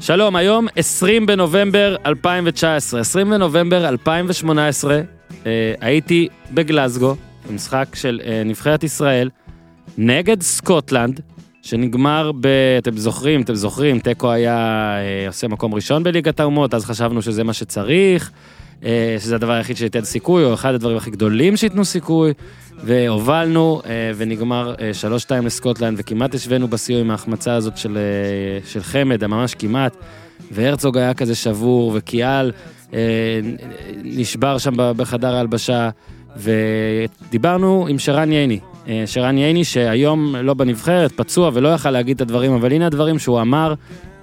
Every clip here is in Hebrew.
שלום, היום 20 בנובמבר 2019, 20 בנובמבר 2018, אה, הייתי בגלזגו, במשחק של אה, נבחרת ישראל, נגד סקוטלנד, שנגמר ב... אתם זוכרים, אתם זוכרים, תיקו היה אה, עושה מקום ראשון בליגת האומות, אז חשבנו שזה מה שצריך, שזה הדבר היחיד שייתן סיכוי, או אחד הדברים הכי גדולים שייתנו סיכוי, והובלנו, אה, ונגמר אה, 3-2 לסקוטלנד, וכמעט השווינו בסיום עם ההחמצה הזאת של, אה, של חמד, ממש כמעט, והרצוג היה כזה שבור, וקיאל אה, נשבר שם בחדר ההלבשה, ודיברנו עם שרן ייני. אה, שרן ייני שהיום לא בנבחרת, פצוע ולא יכל להגיד את הדברים, אבל הנה הדברים שהוא אמר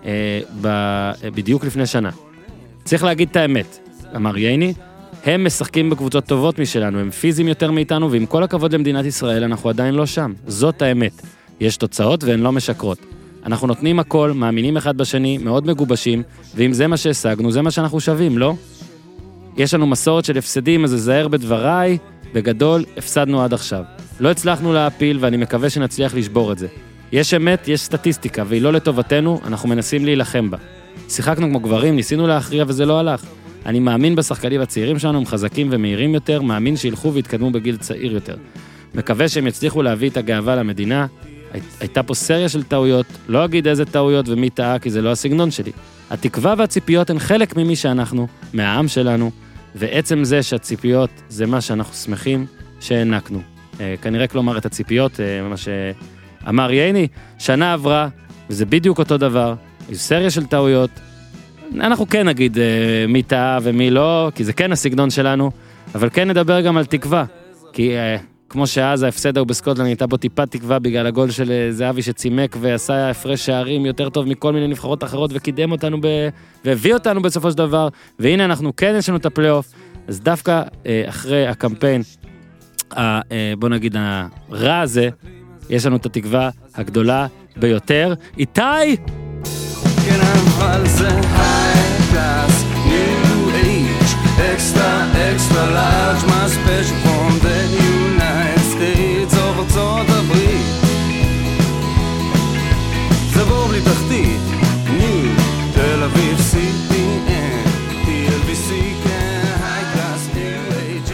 אה, אה, בדיוק לפני שנה. צריך להגיד את האמת, אמר ייני, הם משחקים בקבוצות טובות משלנו, הם פיזיים יותר מאיתנו, ועם כל הכבוד למדינת ישראל, אנחנו עדיין לא שם. זאת האמת. יש תוצאות והן לא משקרות. אנחנו נותנים הכל, מאמינים אחד בשני, מאוד מגובשים, ואם זה מה שהשגנו, זה מה שאנחנו שווים, לא? יש לנו מסורת של הפסדים, אז אזהר בדבריי, בגדול, הפסדנו עד עכשיו. לא הצלחנו להעפיל, ואני מקווה שנצליח לשבור את זה. יש אמת, יש סטטיסטיקה, והיא לא לטובתנו, אנחנו מנסים להילחם בה. שיחקנו כמו גברים, ניסינו להכריע וזה לא הלך. אני מאמין בשחקנים הצעירים שלנו, הם חזקים ומהירים יותר, מאמין שילכו ויתקדמו בגיל צעיר יותר. מקווה שהם יצליחו להביא את הגאווה למדינה. הי- הייתה פה סריה של טעויות, לא אגיד איזה טעויות ומי טעה, כי זה לא הסגנון שלי. התקווה והציפיות הן חלק ממי שאנחנו, מהעם שלנו, ועצם זה שהציפיות זה מה שאנחנו שמחים שהענקנו. אה, כנראה כלומר את הציפיות, אה, מה שאמר ייני, שנה עברה, וזה בדיוק אותו דבר, יש סריה של טעויות. אנחנו כן נגיד אה, מי טעה ומי לא, כי זה כן הסגנון שלנו, אבל כן נדבר גם על תקווה. כי אה, כמו שאז ההפסד ההוא בסקוטלנד הייתה בו טיפה תקווה בגלל הגול של אה, זהבי שצימק ועשה הפרש שערים יותר טוב מכל מיני נבחרות אחרות וקידם אותנו ב... והביא אותנו בסופו של דבר, והנה אנחנו כן יש לנו את הפלייאוף, אז דווקא אחרי הקמפיין, ה, בוא נגיד הרע הזה, יש לנו את התקווה הגדולה ביותר. איתי! אבל זה ארצות הברית. זה בור בלי תחתית, נו, תל אביב TLBC, כן.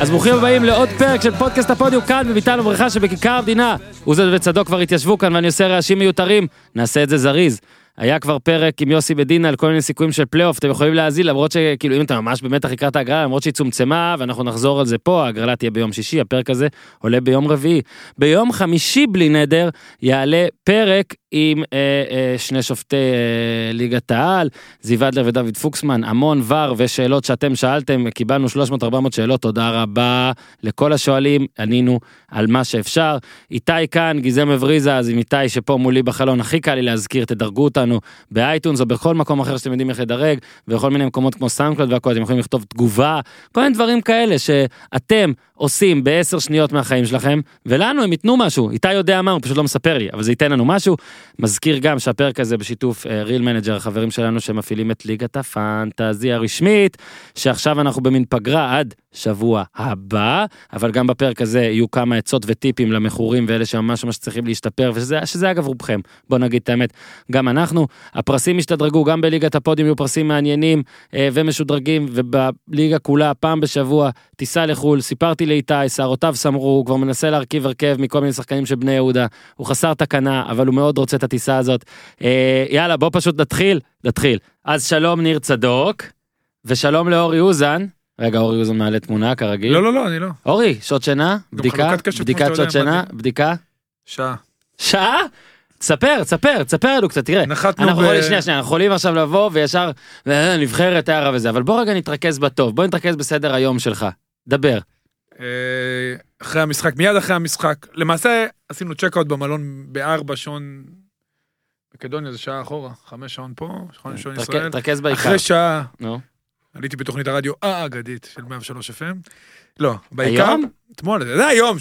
אז ברוכים הבאים לעוד פרק של פודקאסט הפודיום כאן בביתן ובריכה שבכיכר המדינה. אוזן וצדוק כבר התיישבו כאן ואני עושה רעשים מיותרים, נעשה את זה זריז. היה כבר פרק עם יוסי מדינה על כל מיני סיכויים של פלייאוף, אתם יכולים להאזין למרות שכאילו אם אתה ממש במתח לקראת ההגרלה, למרות שהיא צומצמה ואנחנו נחזור על זה פה, ההגרלה תהיה ביום שישי, הפרק הזה עולה ביום רביעי. ביום חמישי בלי נדר יעלה פרק עם אה, אה, שני שופטי אה, ליגת העל, זיו אדלר ודוד פוקסמן, המון ור ושאלות שאתם שאלתם, קיבלנו 300-400 שאלות, תודה רבה לכל השואלים, ענינו על מה שאפשר. איתי כאן, גיזם מבריזה, אז עם איתי שפה מולי בחלון, הכי קל לי להזכיר, תדרגו אותנו באייטונס או בכל מקום אחר שאתם יודעים איך לדרג, ובכל מיני מקומות כמו סאונדקלוד והכל, אתם יכולים לכתוב תגובה, כל מיני דברים כאלה שאתם עושים בעשר שניות מהחיים שלכם, ולנו הם ייתנו משהו, איתי יודע מה, הוא פשוט לא מספר לי, אבל זה ייתן לנו משהו. מזכיר גם שהפרק הזה בשיתוף Real Manager, החברים שלנו שמפעילים את ליגת ה fantasy הרשמית, שעכשיו אנחנו במין פגרה עד שבוע הבא, אבל גם בפרק הזה יהיו כמה עצות וטיפים למכורים ואלה שממש ממש צריכים להשתפר, ושזה שזה אגב רובכם, בוא נגיד את האמת, גם אנחנו. הפרסים השתדרגו, גם בליגת הפודיום יהיו פרסים מעניינים אה, ומשודרגים, ובליגה כולה פעם בשבוע טיסה לחו"ל, סיפרתי לאיתי, שערותיו סמרו, הוא כבר מנסה להרכיב הרכב מכל מיני שחקנים של בני יהודה, הוא חסר תקנה, אבל הוא מאוד רוצה את הטיסה הזאת. אה, יאללה, בוא פשוט נתחיל, נתחיל. אז שלום ניר צדוק, ושלום לאורי אוזן. רגע, אורי אוזן מעלה תמונה כרגיל. לא, לא, לא, אני לא. אורי, שעות שינה? בדיקה? בדיקת שעות שינה? בדיקה? שעה. שעה? תספר, תספר, תספר לנו קצת, תראה. נחתנו אנחנו ב- יכולים, שנייה, שנייה, אנחנו יכולים עכשיו לבוא וישר, אה, נבחרת הערה וזה, אבל בוא רגע נתרכז בטוב, בוא נתרכז בסדר היום שלך. דבר. אה, אחרי המשחק, מיד אחרי המשחק. למעשה, עשינו צ'קאוט במלון בארבע שעון... מקדוניה זה שעה אחורה, חמש שעון פה, חמש שעון תרכז- ישראל. תרכז בעיקר. אחרי שעה. עליתי בתוכנית הרדיו האגדית של 103 FM. לא, בעיקר... היום? אתמול, זה היום.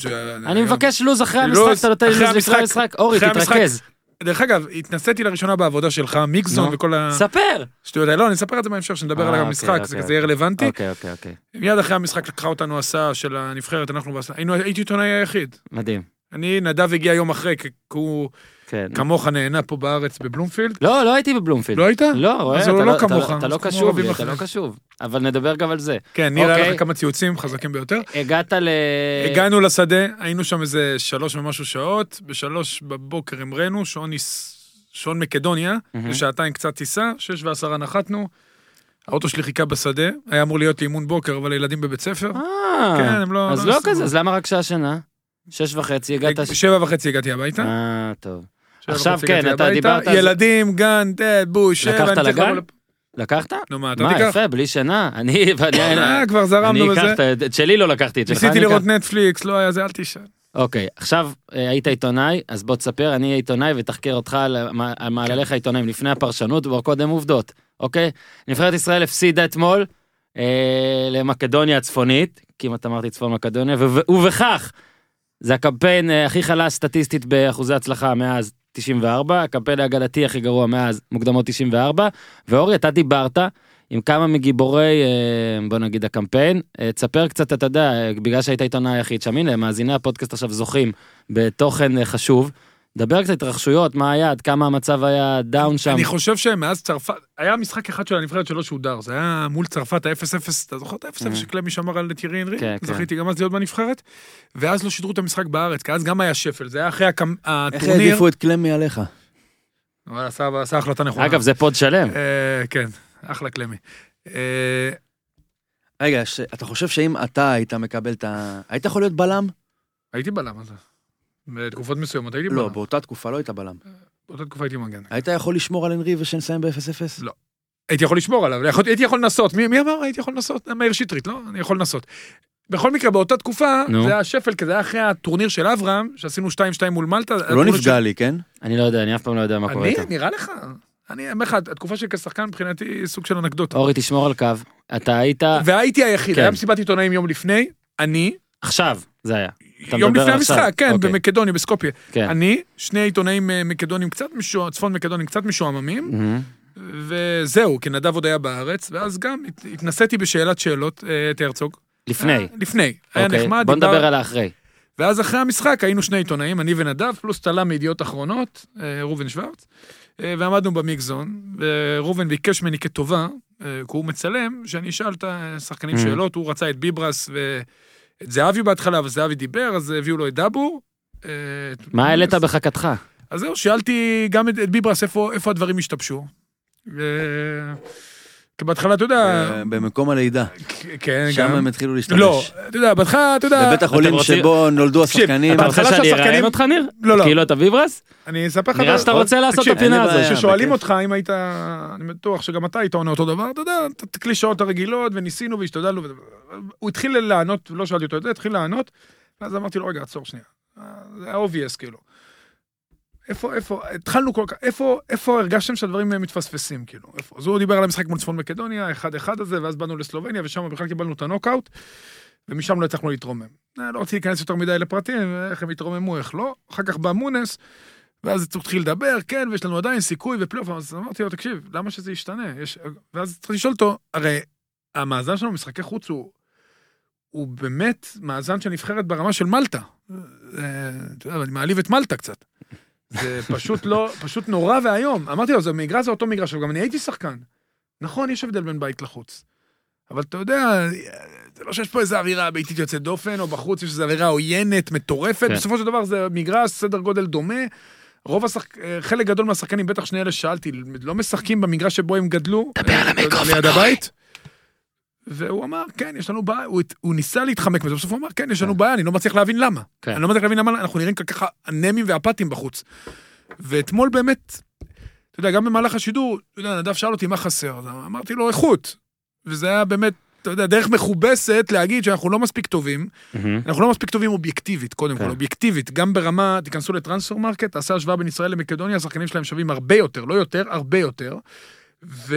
אני. מבקש לוז אחרי המשחק, אתה נותן לי לוז לפני המשחק. אורי. תתרכז. דרך אגב, התנסיתי לראשונה בעבודה שלך, מיקסון. וכל ספר. השטויות האלה. לא, אני אספר את זה בהמשך, שנדבר אה, על אוקיי, המשחק, זה אוקיי. כזה יהיה רלוונטי. אוקיי, אוקיי, אוקיי. מיד אחרי המשחק לקחה אותנו הסעה של הנבחרת, אנחנו היינו- הייתי עיתונאי היחיד. מדהים. אני, נדב הגיע יום אחרי, כי הוא כן. כמוך נהנה פה בארץ בבלומפילד. לא, לא הייתי בבלומפילד. לא היית? לא, רואה, אז אתה הוא לא אתה כמוך, אתה אז לא קשוב לי, אתה. לא קשוב. אבל נדבר גם על זה. כן, ניר, היה אוקיי. לך כמה ציוצים חזקים ביותר. הגעת ל... הגענו לשדה, היינו שם איזה שלוש ומשהו שעות, בשלוש בבוקר המראנו, שעון מקדוניה. לשעתיים קצת טיסה, שש ועשרה נחתנו. האוטו שלי חיכה בשדה, היה אמור להיות אימון בוקר, אבל הילדים בבית ספר. אה, כן, הם לא- אז לא לא. כזה, אז למה רק שעה שנה? שש וחצי, הגעת... שבע וחצי הגעתי הביתה. אה, טוב. שבע עכשיו כן, אתה. דיברת על זה. ילדים, גן, בוש, שבע, לקחת אני לגן? לקחת? נו מה, אתה מה, תיקח? יפה, בלי שינה. אני... ואני- אה, כבר אני זרמנו אקח בזה. את ה- את שלי לא לקחתי, את שלך ניסיתי אני אקח. לראות נטפליקס, לא היה זה, אל תשאל. אוקיי, עכשיו אה, היית עיתונאי, אז בוא תספר, אני עיתונאי ותחקר אותך על מה- על מעלליך העיתונאים לפני הפרשנות, ובוא קודם עובדות, אוקיי? נבחרת ישראל הפסידה אתמול אה, למקדוניה הצפונית, כמעט אמרתי צפון מקדוניה, וב- ובכך זה הקמפיין הכי חלש סטטיסטית באחוזי הצלחה מאז 94, הקמפיין ההגנתי הכי גרוע מאז מוקדמות 94, ואורי, אתה דיברת עם כמה מגיבורי, אה, בוא נגיד, הקמפיין. אה, תספר קצת, אתה יודע, אה, בגלל שהיית העיתונאי היחיד שם, הנה, מאזיני הפודקאסט עכשיו זוכים בתוכן חשוב. דבר קצת התרחשויות, מה היה, עד כמה המצב היה down שם. אני חושב שמאז צרפת, היה משחק אחד של הנבחרת שלא שודר, זה היה מול צרפת ה-0-0, אתה זוכר את ה-0-0 Mhm. שקלמי שמר על טיירי הנרי? כן, כן. זכיתי גם אז להיות בנבחרת, ואז לא שידרו את המשחק בארץ, כי אז גם היה שפל, זה היה אחרי הקמ- איך הטורניר. העדיפו את קלמי עליך? אבל עשה החלטה נכונה. אגב, זה פוד שלם. אה, כן, אחלה קלמי. אה, רגע, אתה חושב שאם אתה היית מקבל את ה... היית יכול להיות בלם? הייתי בלם הזה. בתקופות מסוימות הייתי לא, בלם. באותה תקופה לא היית בלם. באותה תקופה הייתי מגן. היית יכול לשמור על הנרי ושנסיים ב-0-0? לא. הייתי יכול לשמור עליו, הייתי יכול לנסות. מי מי אמר הייתי יכול לנסות? מאיר שטרית, לא? אני יכול לנסות. בכל מקרה, באותה תקופה, נו. זה היה שפל, כי זה היה אחרי הטורניר של אברהם, שעשינו 2-2 מול מלטה. הוא לא נפגע לי, כן? אני לא יודע, אני אף פעם לא יודע מה קורה אני? איתו. נראה לך? אני אומר לך, התקופה שלי כשחקן מבחינתי היא סוג של אנקדוטה. אורי, תשמור על קו. אתה היית... והייתי היחיד, כן. היה מסיבת עיתונאים יום לפני, אני, עכשיו, זה היה. יום לפני. המשחק, כן, אוקיי. במקדוניה, בסקופיה. כן. אני, שני עיתונאים אה, מקדונים קצת משוע... צפון מקדונים קצת משועממים, מהמם. וזהו, כי נדב עוד היה בארץ, ואז גם הת- התנסיתי בשאלת שאלות אה, את הרצוג. לפני. אה, לפני. היה אוקיי, נחמד. בוא דיבר- נדבר על האחרי. ואז אחרי המשחק היינו שני עיתונאים, אני ונדב, פלוס צלם מידיעות אחרונות, ראובן שוורץ, ועמדנו במיקזון, וראובן ביקש ממני כטובה, כי הוא מצלם, שאני אשאל את השחקנים Mhm. שאלות, הוא רצה את ביברס ואת זהבי בהתחלה, אבל זהבי דיבר, אז הביאו לו את דאבור. אה, את מה העלית. בחכתך? אז זהו, שאלתי גם את, את ביברס איפה, איפה הדברים השתבשו. בהתחלה, אתה יודע, במקום הלידה. כן, שם גם. הם התחילו להשתמש. לא, אתה יודע, בהתחלה, אתה יודע, בבית החולים שבו נולדו השחקנים. אתה רוצה שאני אראיין אותך, ניר? לא, לא. כאילו אתה ביברס? אני אספר לך... נראה שאתה רוצה לעשות את הפינה הזאת. כששואלים בכיף. אותך אם היית, אני בטוח שגם אתה היית עונה אותו דבר, אתה יודע, את הקלישאות הרגילות, וניסינו והשתדלנו, הוא התחיל לענות, לא שאלתי אותו את זה, התחיל לענות, ואז אמרתי לו, רגע, עצור שנייה. זה היה obvious, כאילו. איפה, איפה, התחלנו כל כך, איפה, איפה הרגשתם שהדברים מתפספסים, כאילו, איפה? אז הוא דיבר על המשחק מול צפון מקדוניה, אחד אחד הזה, ואז באנו לסלובניה, ושם בכלל קיבלנו את הנוקאוט, ומשם לא הצלחנו להתרומם. אה, לא רציתי להיכנס יותר מדי לפרטים, איך הם התרוממו, איך לא. אחר כך בא מונס, ואז התחיל לדבר, כן, ויש לנו עדיין סיכוי ופלייאוף, אז אמרתי לו, תקשיב, למה שזה ישתנה? יש... ואז צריך לשאול אותו, הרי המאזן שלנו במשחקי חוץ הוא, הוא באמת מאזן של נבחרת ברמה של מלטה. אה, אני מעליב את מלטה קצת. זה פשוט לא, פשוט נורא ואיום. אמרתי לו, זה מגרש זה אותו מגרש, אבל גם אני הייתי שחקן. נכון, יש הבדל בין בית לחוץ. אבל אתה יודע, זה לא שיש פה איזו אווירה ביתית יוצאת דופן, או בחוץ יש איזו אווירה עוינת, מטורפת, כן. בסופו של דבר זה מגרש, סדר גודל דומה. רוב השחק... חלק גדול מהשחקנים, בטח שני אלה ששאלתי, לא משחקים במגרש שבו הם גדלו. דבר על המיקרופון, ליד הבית. והוא אמר, כן, יש לנו בעיה, הוא, הוא ניסה להתחמק מזה, בסוף הוא אמר, כן, יש לנו בעיה, אני לא מצליח להבין למה. כן. אני לא מצליח להבין למה אנחנו נראים כל כך אנמים ואפתיים בחוץ. ואתמול באמת, אתה יודע, גם במהלך השידור, אתה יודע, נדב שאל אותי מה חסר, אז אמרתי לו, איכות. וזה היה באמת, אתה יודע, דרך מכובסת להגיד שאנחנו לא מספיק טובים, מהמם. אנחנו לא מספיק טובים אובייקטיבית, קודם כן. כל, אובייקטיבית, גם ברמה, תיכנסו ל Transfermarkt, תעשה השוואה בין ישראל למקדוניה, השחקנים שלהם שווים הרבה יותר, לא יותר, הרבה יותר. ו...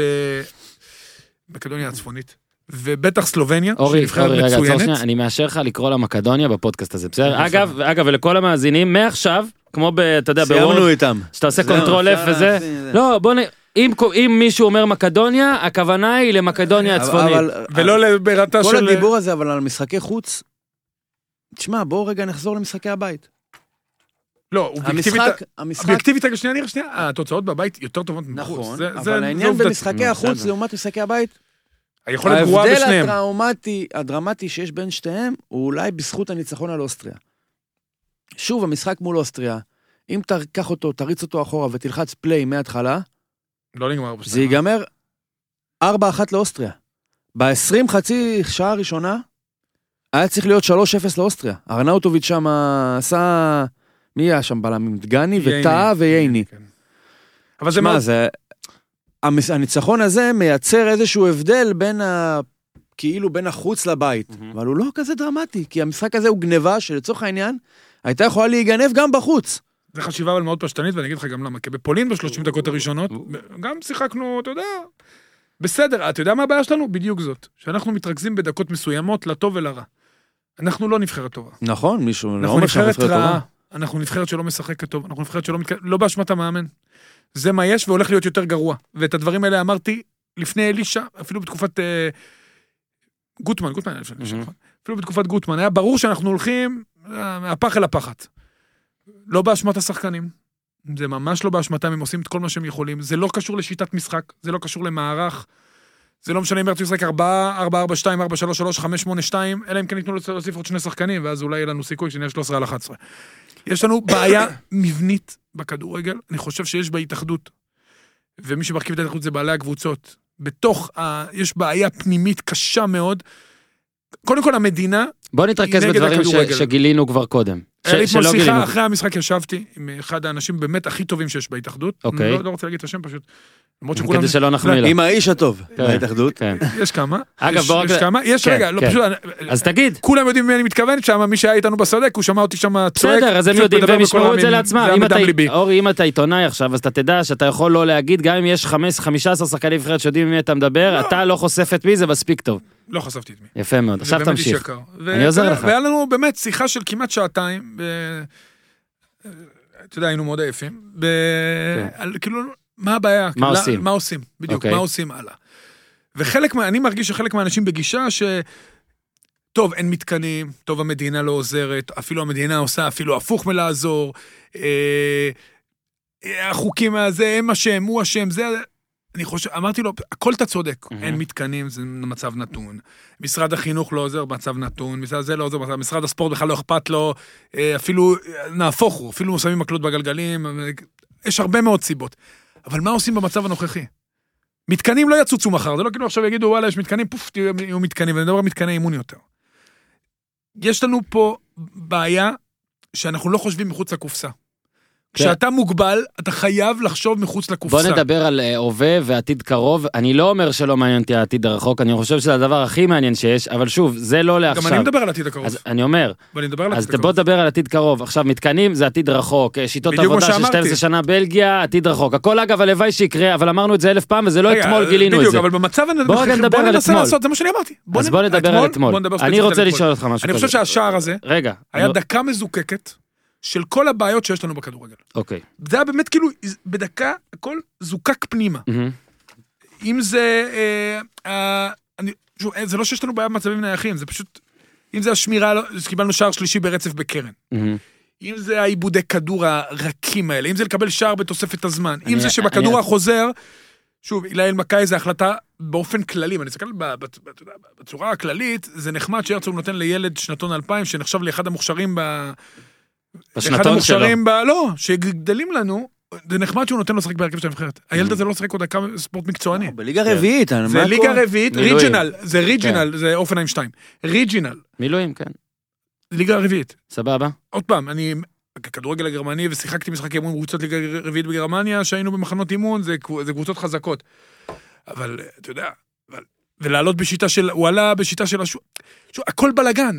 מקדוניה הצפונית. ובטח סלובניה, אורי, שהיא נבחרת אורי, רגע, עצור מצוינת. שנייה, אני מאשר לך לקרוא לה מקדוניה בפודקאסט הזה, בסדר? בסדר. אגב, אגב, ולכל המאזינים, מעכשיו, כמו ב... אתה יודע, סיימנו ב Word, איתם. שאתה עושה control F וזה. לא, בוא נ... אם, אם מישהו אומר מקדוניה, הכוונה היא למקדוניה הצפונית. אבל- ולא לבירתה כל של... הדיבור הזה, אבל על משחקי חוץ, תשמע, בואו רגע נחזור למשחקי הבית. לא, אובייקטיבית, המשחק, המשחק, אובייקטיבית, רגע, שנייה, נראה, שנייה, התוצאות בבית יותר טובות מחוץ. נכון, זה- אבל זה העניין. במשחקי החוץ. לעומת משחקי הבית, היכולת גרועה ההבדל בשניהם. הטראומטי, הדרמטי שיש בין שתיהם, הוא אולי בזכות הניצחון על אוסטריה. שוב, המשחק מול אוסטריה, אם תיקח אותו, תריץ אותו אחורה ותלחץ פליי מההתחלה, לא נגמר בשנייה. זה ייגמר 4-1 לאוסטריה. ב-20 חצי שעה הראשונה, היה צריך להיות 3-0 לאוסטריה. ארנאוטוביץ' שם עשה... מי היה שם בלמים? דגני. וטאה וייני. כן. אבל זה מה. זה... הניצחון הזה מייצר איזשהו הבדל בין ה... כאילו בין החוץ לבית. מהמם. אבל הוא לא כזה דרמטי, כי המשחק הזה הוא גניבה שלצורך העניין, הייתה יכולה להיגנב גם בחוץ. זה חשיבה אבל מאוד פשטנית, ואני אגיד לך גם למה. כי בפולין בשלושים דקות הראשונות, גם שיחקנו, אתה יודע, בסדר, אתה יודע מה הבעיה שלנו? בדיוק זאת. שאנחנו מתרכזים בדקות מסוימות, לטוב ולרע. אנחנו לא נבחרת טובה. נכון, מישהו אנחנו לא נבחרת נבחרת טובה. רעה. אנחנו נבחרת שלא משחקת טוב, אנחנו נבחרת שלא מתק... לא באשמת המאמן. זה מה יש והולך להיות יותר גרוע. ואת הדברים האלה אמרתי לפני אלישע, אפילו בתקופת אה, גוטמן, גוטמן היה לפני אלישע, מהמם. נכון? אפילו בתקופת גוטמן, היה ברור שאנחנו הולכים אה, מהפח אל הפחת. לא באשמת השחקנים. זה ממש לא באשמתם, הם עושים את כל מה שהם יכולים. זה לא קשור לשיטת משחק, זה לא קשור למערך. זה לא משנה אם ירצו לשחק 4, 4, 4, 2, 4, 3, 3, 5, 8, 2, אלא אם כן ייתנו להוסיף עוד שני שחקנים, ואז אולי יהיה לנו סיכוי שנהיה 13 על 11. יש לנו בעיה מבנית בכדורגל, אני חושב שיש בהתאחדות, ומי שמרכיב את ההתאחדות זה בעלי הקבוצות. בתוך ה... יש בעיה פנימית קשה מאוד. קודם כל, המדינה, בוא נתרכז בדברים ש-. שגילינו כבר קודם. ש- היה לי אתמול שלא גילינו. שיחה, אחרי המשחק ישבתי עם אחד האנשים באמת הכי טובים שיש בהתאחדות. אוקיי. אני לא, לא רוצה להגיד את השם פשוט. למרות שכולם... כדי שלא נחמיא לו. עם האיש הטוב כן. בהתאחדות. כן. יש כמה. אגב, יש, בוא רק- יש כמה. יש, כן, רגע, לא כן. פשוט... אז תגיד. כולם יודעים מי אני מתכוון שם, מי שהיה איתנו בסדק, הוא שמע אותי שם צועק. בסדר, אז הם יודעים והם ישמעו את זה. לעצמם. אורי, אם אתה עיתונאי עכשיו, אז אתה תדע שאתה יכול לא להגיד, גם אם יש חמש- 15 שחקני נבחרת שיודעים עם מי אתה מדבר, אתה לא חושף את מי זה מספיק טוב. לא חשפתי את מי. יפה מאוד, עכשיו תמשיך. יקר. אני עוזר לך. והיה לנו באמת שיחה של כמעט שעתיים. ב- אתה יודע, היינו מאוד עייפים. ב- כן. על כאילו, מה הבעיה? מה לא- עושים? מה עושים, בדיוק, אוקיי. מה עושים הלאה. וחלק מה... אני מרגיש שחלק מהאנשים בגישה ש... טוב, אין מתקנים, טוב, המדינה לא עוזרת, אפילו המדינה עושה אפילו הפוך מלעזור. אה, החוקים הזה, הם אשם, הוא אשם, זה... אני חושב, אמרתי לו, הכל אתה צודק, מהמם. אין מתקנים, זה מצב נתון. משרד החינוך לא עוזר, מצב נתון, משרד זה לא עוזר, מצב, משרד הספורט בכלל לא אכפת לו, אה, אפילו, אה, נהפוך הוא, אפילו שמים מקלות בגלגלים, אה, יש הרבה מאוד סיבות. אבל מה עושים במצב הנוכחי? מתקנים לא יצוצו מחר, זה לא כאילו עכשיו יגידו, וואלה, יש מתקנים, פוף, יהיו מתקנים, ואני מדבר על מתקני אימון יותר. יש לנו פה בעיה שאנחנו לא חושבים מחוץ לקופסה. כשאתה מוגבל, אתה חייב לחשוב מחוץ בוא לקופסה. נדבר על אה, הווה ועתיד קרוב. אני לא אומר שלא מעניין אותי העתיד הרחוק, אני חושב שזה הדבר הכי מעניין שיש, אבל שוב, זה לא גם לעכשיו. אני מדבר על העתיד הקרוב, אז אני אומר, ואני מדבר על אז העתיד בוא הקרוב. נדבר על עתיד קרוב. עכשיו, מתקנים זה עתיד רחוק, אה, שיטות בדיוק עבודה של שאמרתי. 12 שנה בלגיה, עתיד רחוק. הכל אגב, הלוואי שיקרה, אבל אמרנו את זה אלף פעם, וזה לא אתמול גילינו את בדיוק, זה. אבל במצב הנוכחי, בוא בוא ננסה. לעשות, זה מה שאני אמרתי. אז בוא נדבר על אתמול. בוא נדבר אני ספציפית רוצה על אתמול. לשאול אותך משהו אני חושב כזה. שהשער הזה רגע. היה אני- דקה מזוקקת של כל הבעיות שיש לנו בכדורגל. אוקיי. זה היה באמת כאילו, בדקה הכל זוקק פנימה. מהמם. אם זה, אה, אה, אני, שוב, אה, זה לא שיש לנו בעיה במצבים נייחים, זה פשוט, אם זה השמירה, קיבלנו שער שלישי ברצף בקרן. מהמם. אם זה העיבודי כדור הרכים האלה, אם זה לקבל שער בתוספת הזמן, אני- אם זה שבכדור אני- החוזר, שוב, אילי אלמקאי זה החלטה באופן כללי, ואני מסתכל בצורה הכללית, זה נחמד שהרצוג נותן לילד שנתון 2000, שנחשב לאחד המוכשרים ב... אחד בשנתון שלו. המוכשרים ב... לא, שגדלים לנו, זה נחמד שהוא נותן לו לשחק בהרכב של הנבחרת. הילד הזה לא משחק עוד דקה ספורט מקצועני. בליגה רביעית, זה ליגה? רביעית. ריג'ינל, זה ריג'ינל, זה אופנהיים 2. ריג'ינל, מילואים, כן. ליגה רביעית. סבבה. עוד פעם, אני כדורגל הגרמני ושיחקתי משחקי אימון בקבוצות ליגה רביעית בגרמניה, שהיינו במחנות אימון, זה, קבו- זה קבוצות חזקות. אבל, אתה יודע, ולעלות בשיטה של, הוא עלה בשיטה של שוב, הכל בלאגן.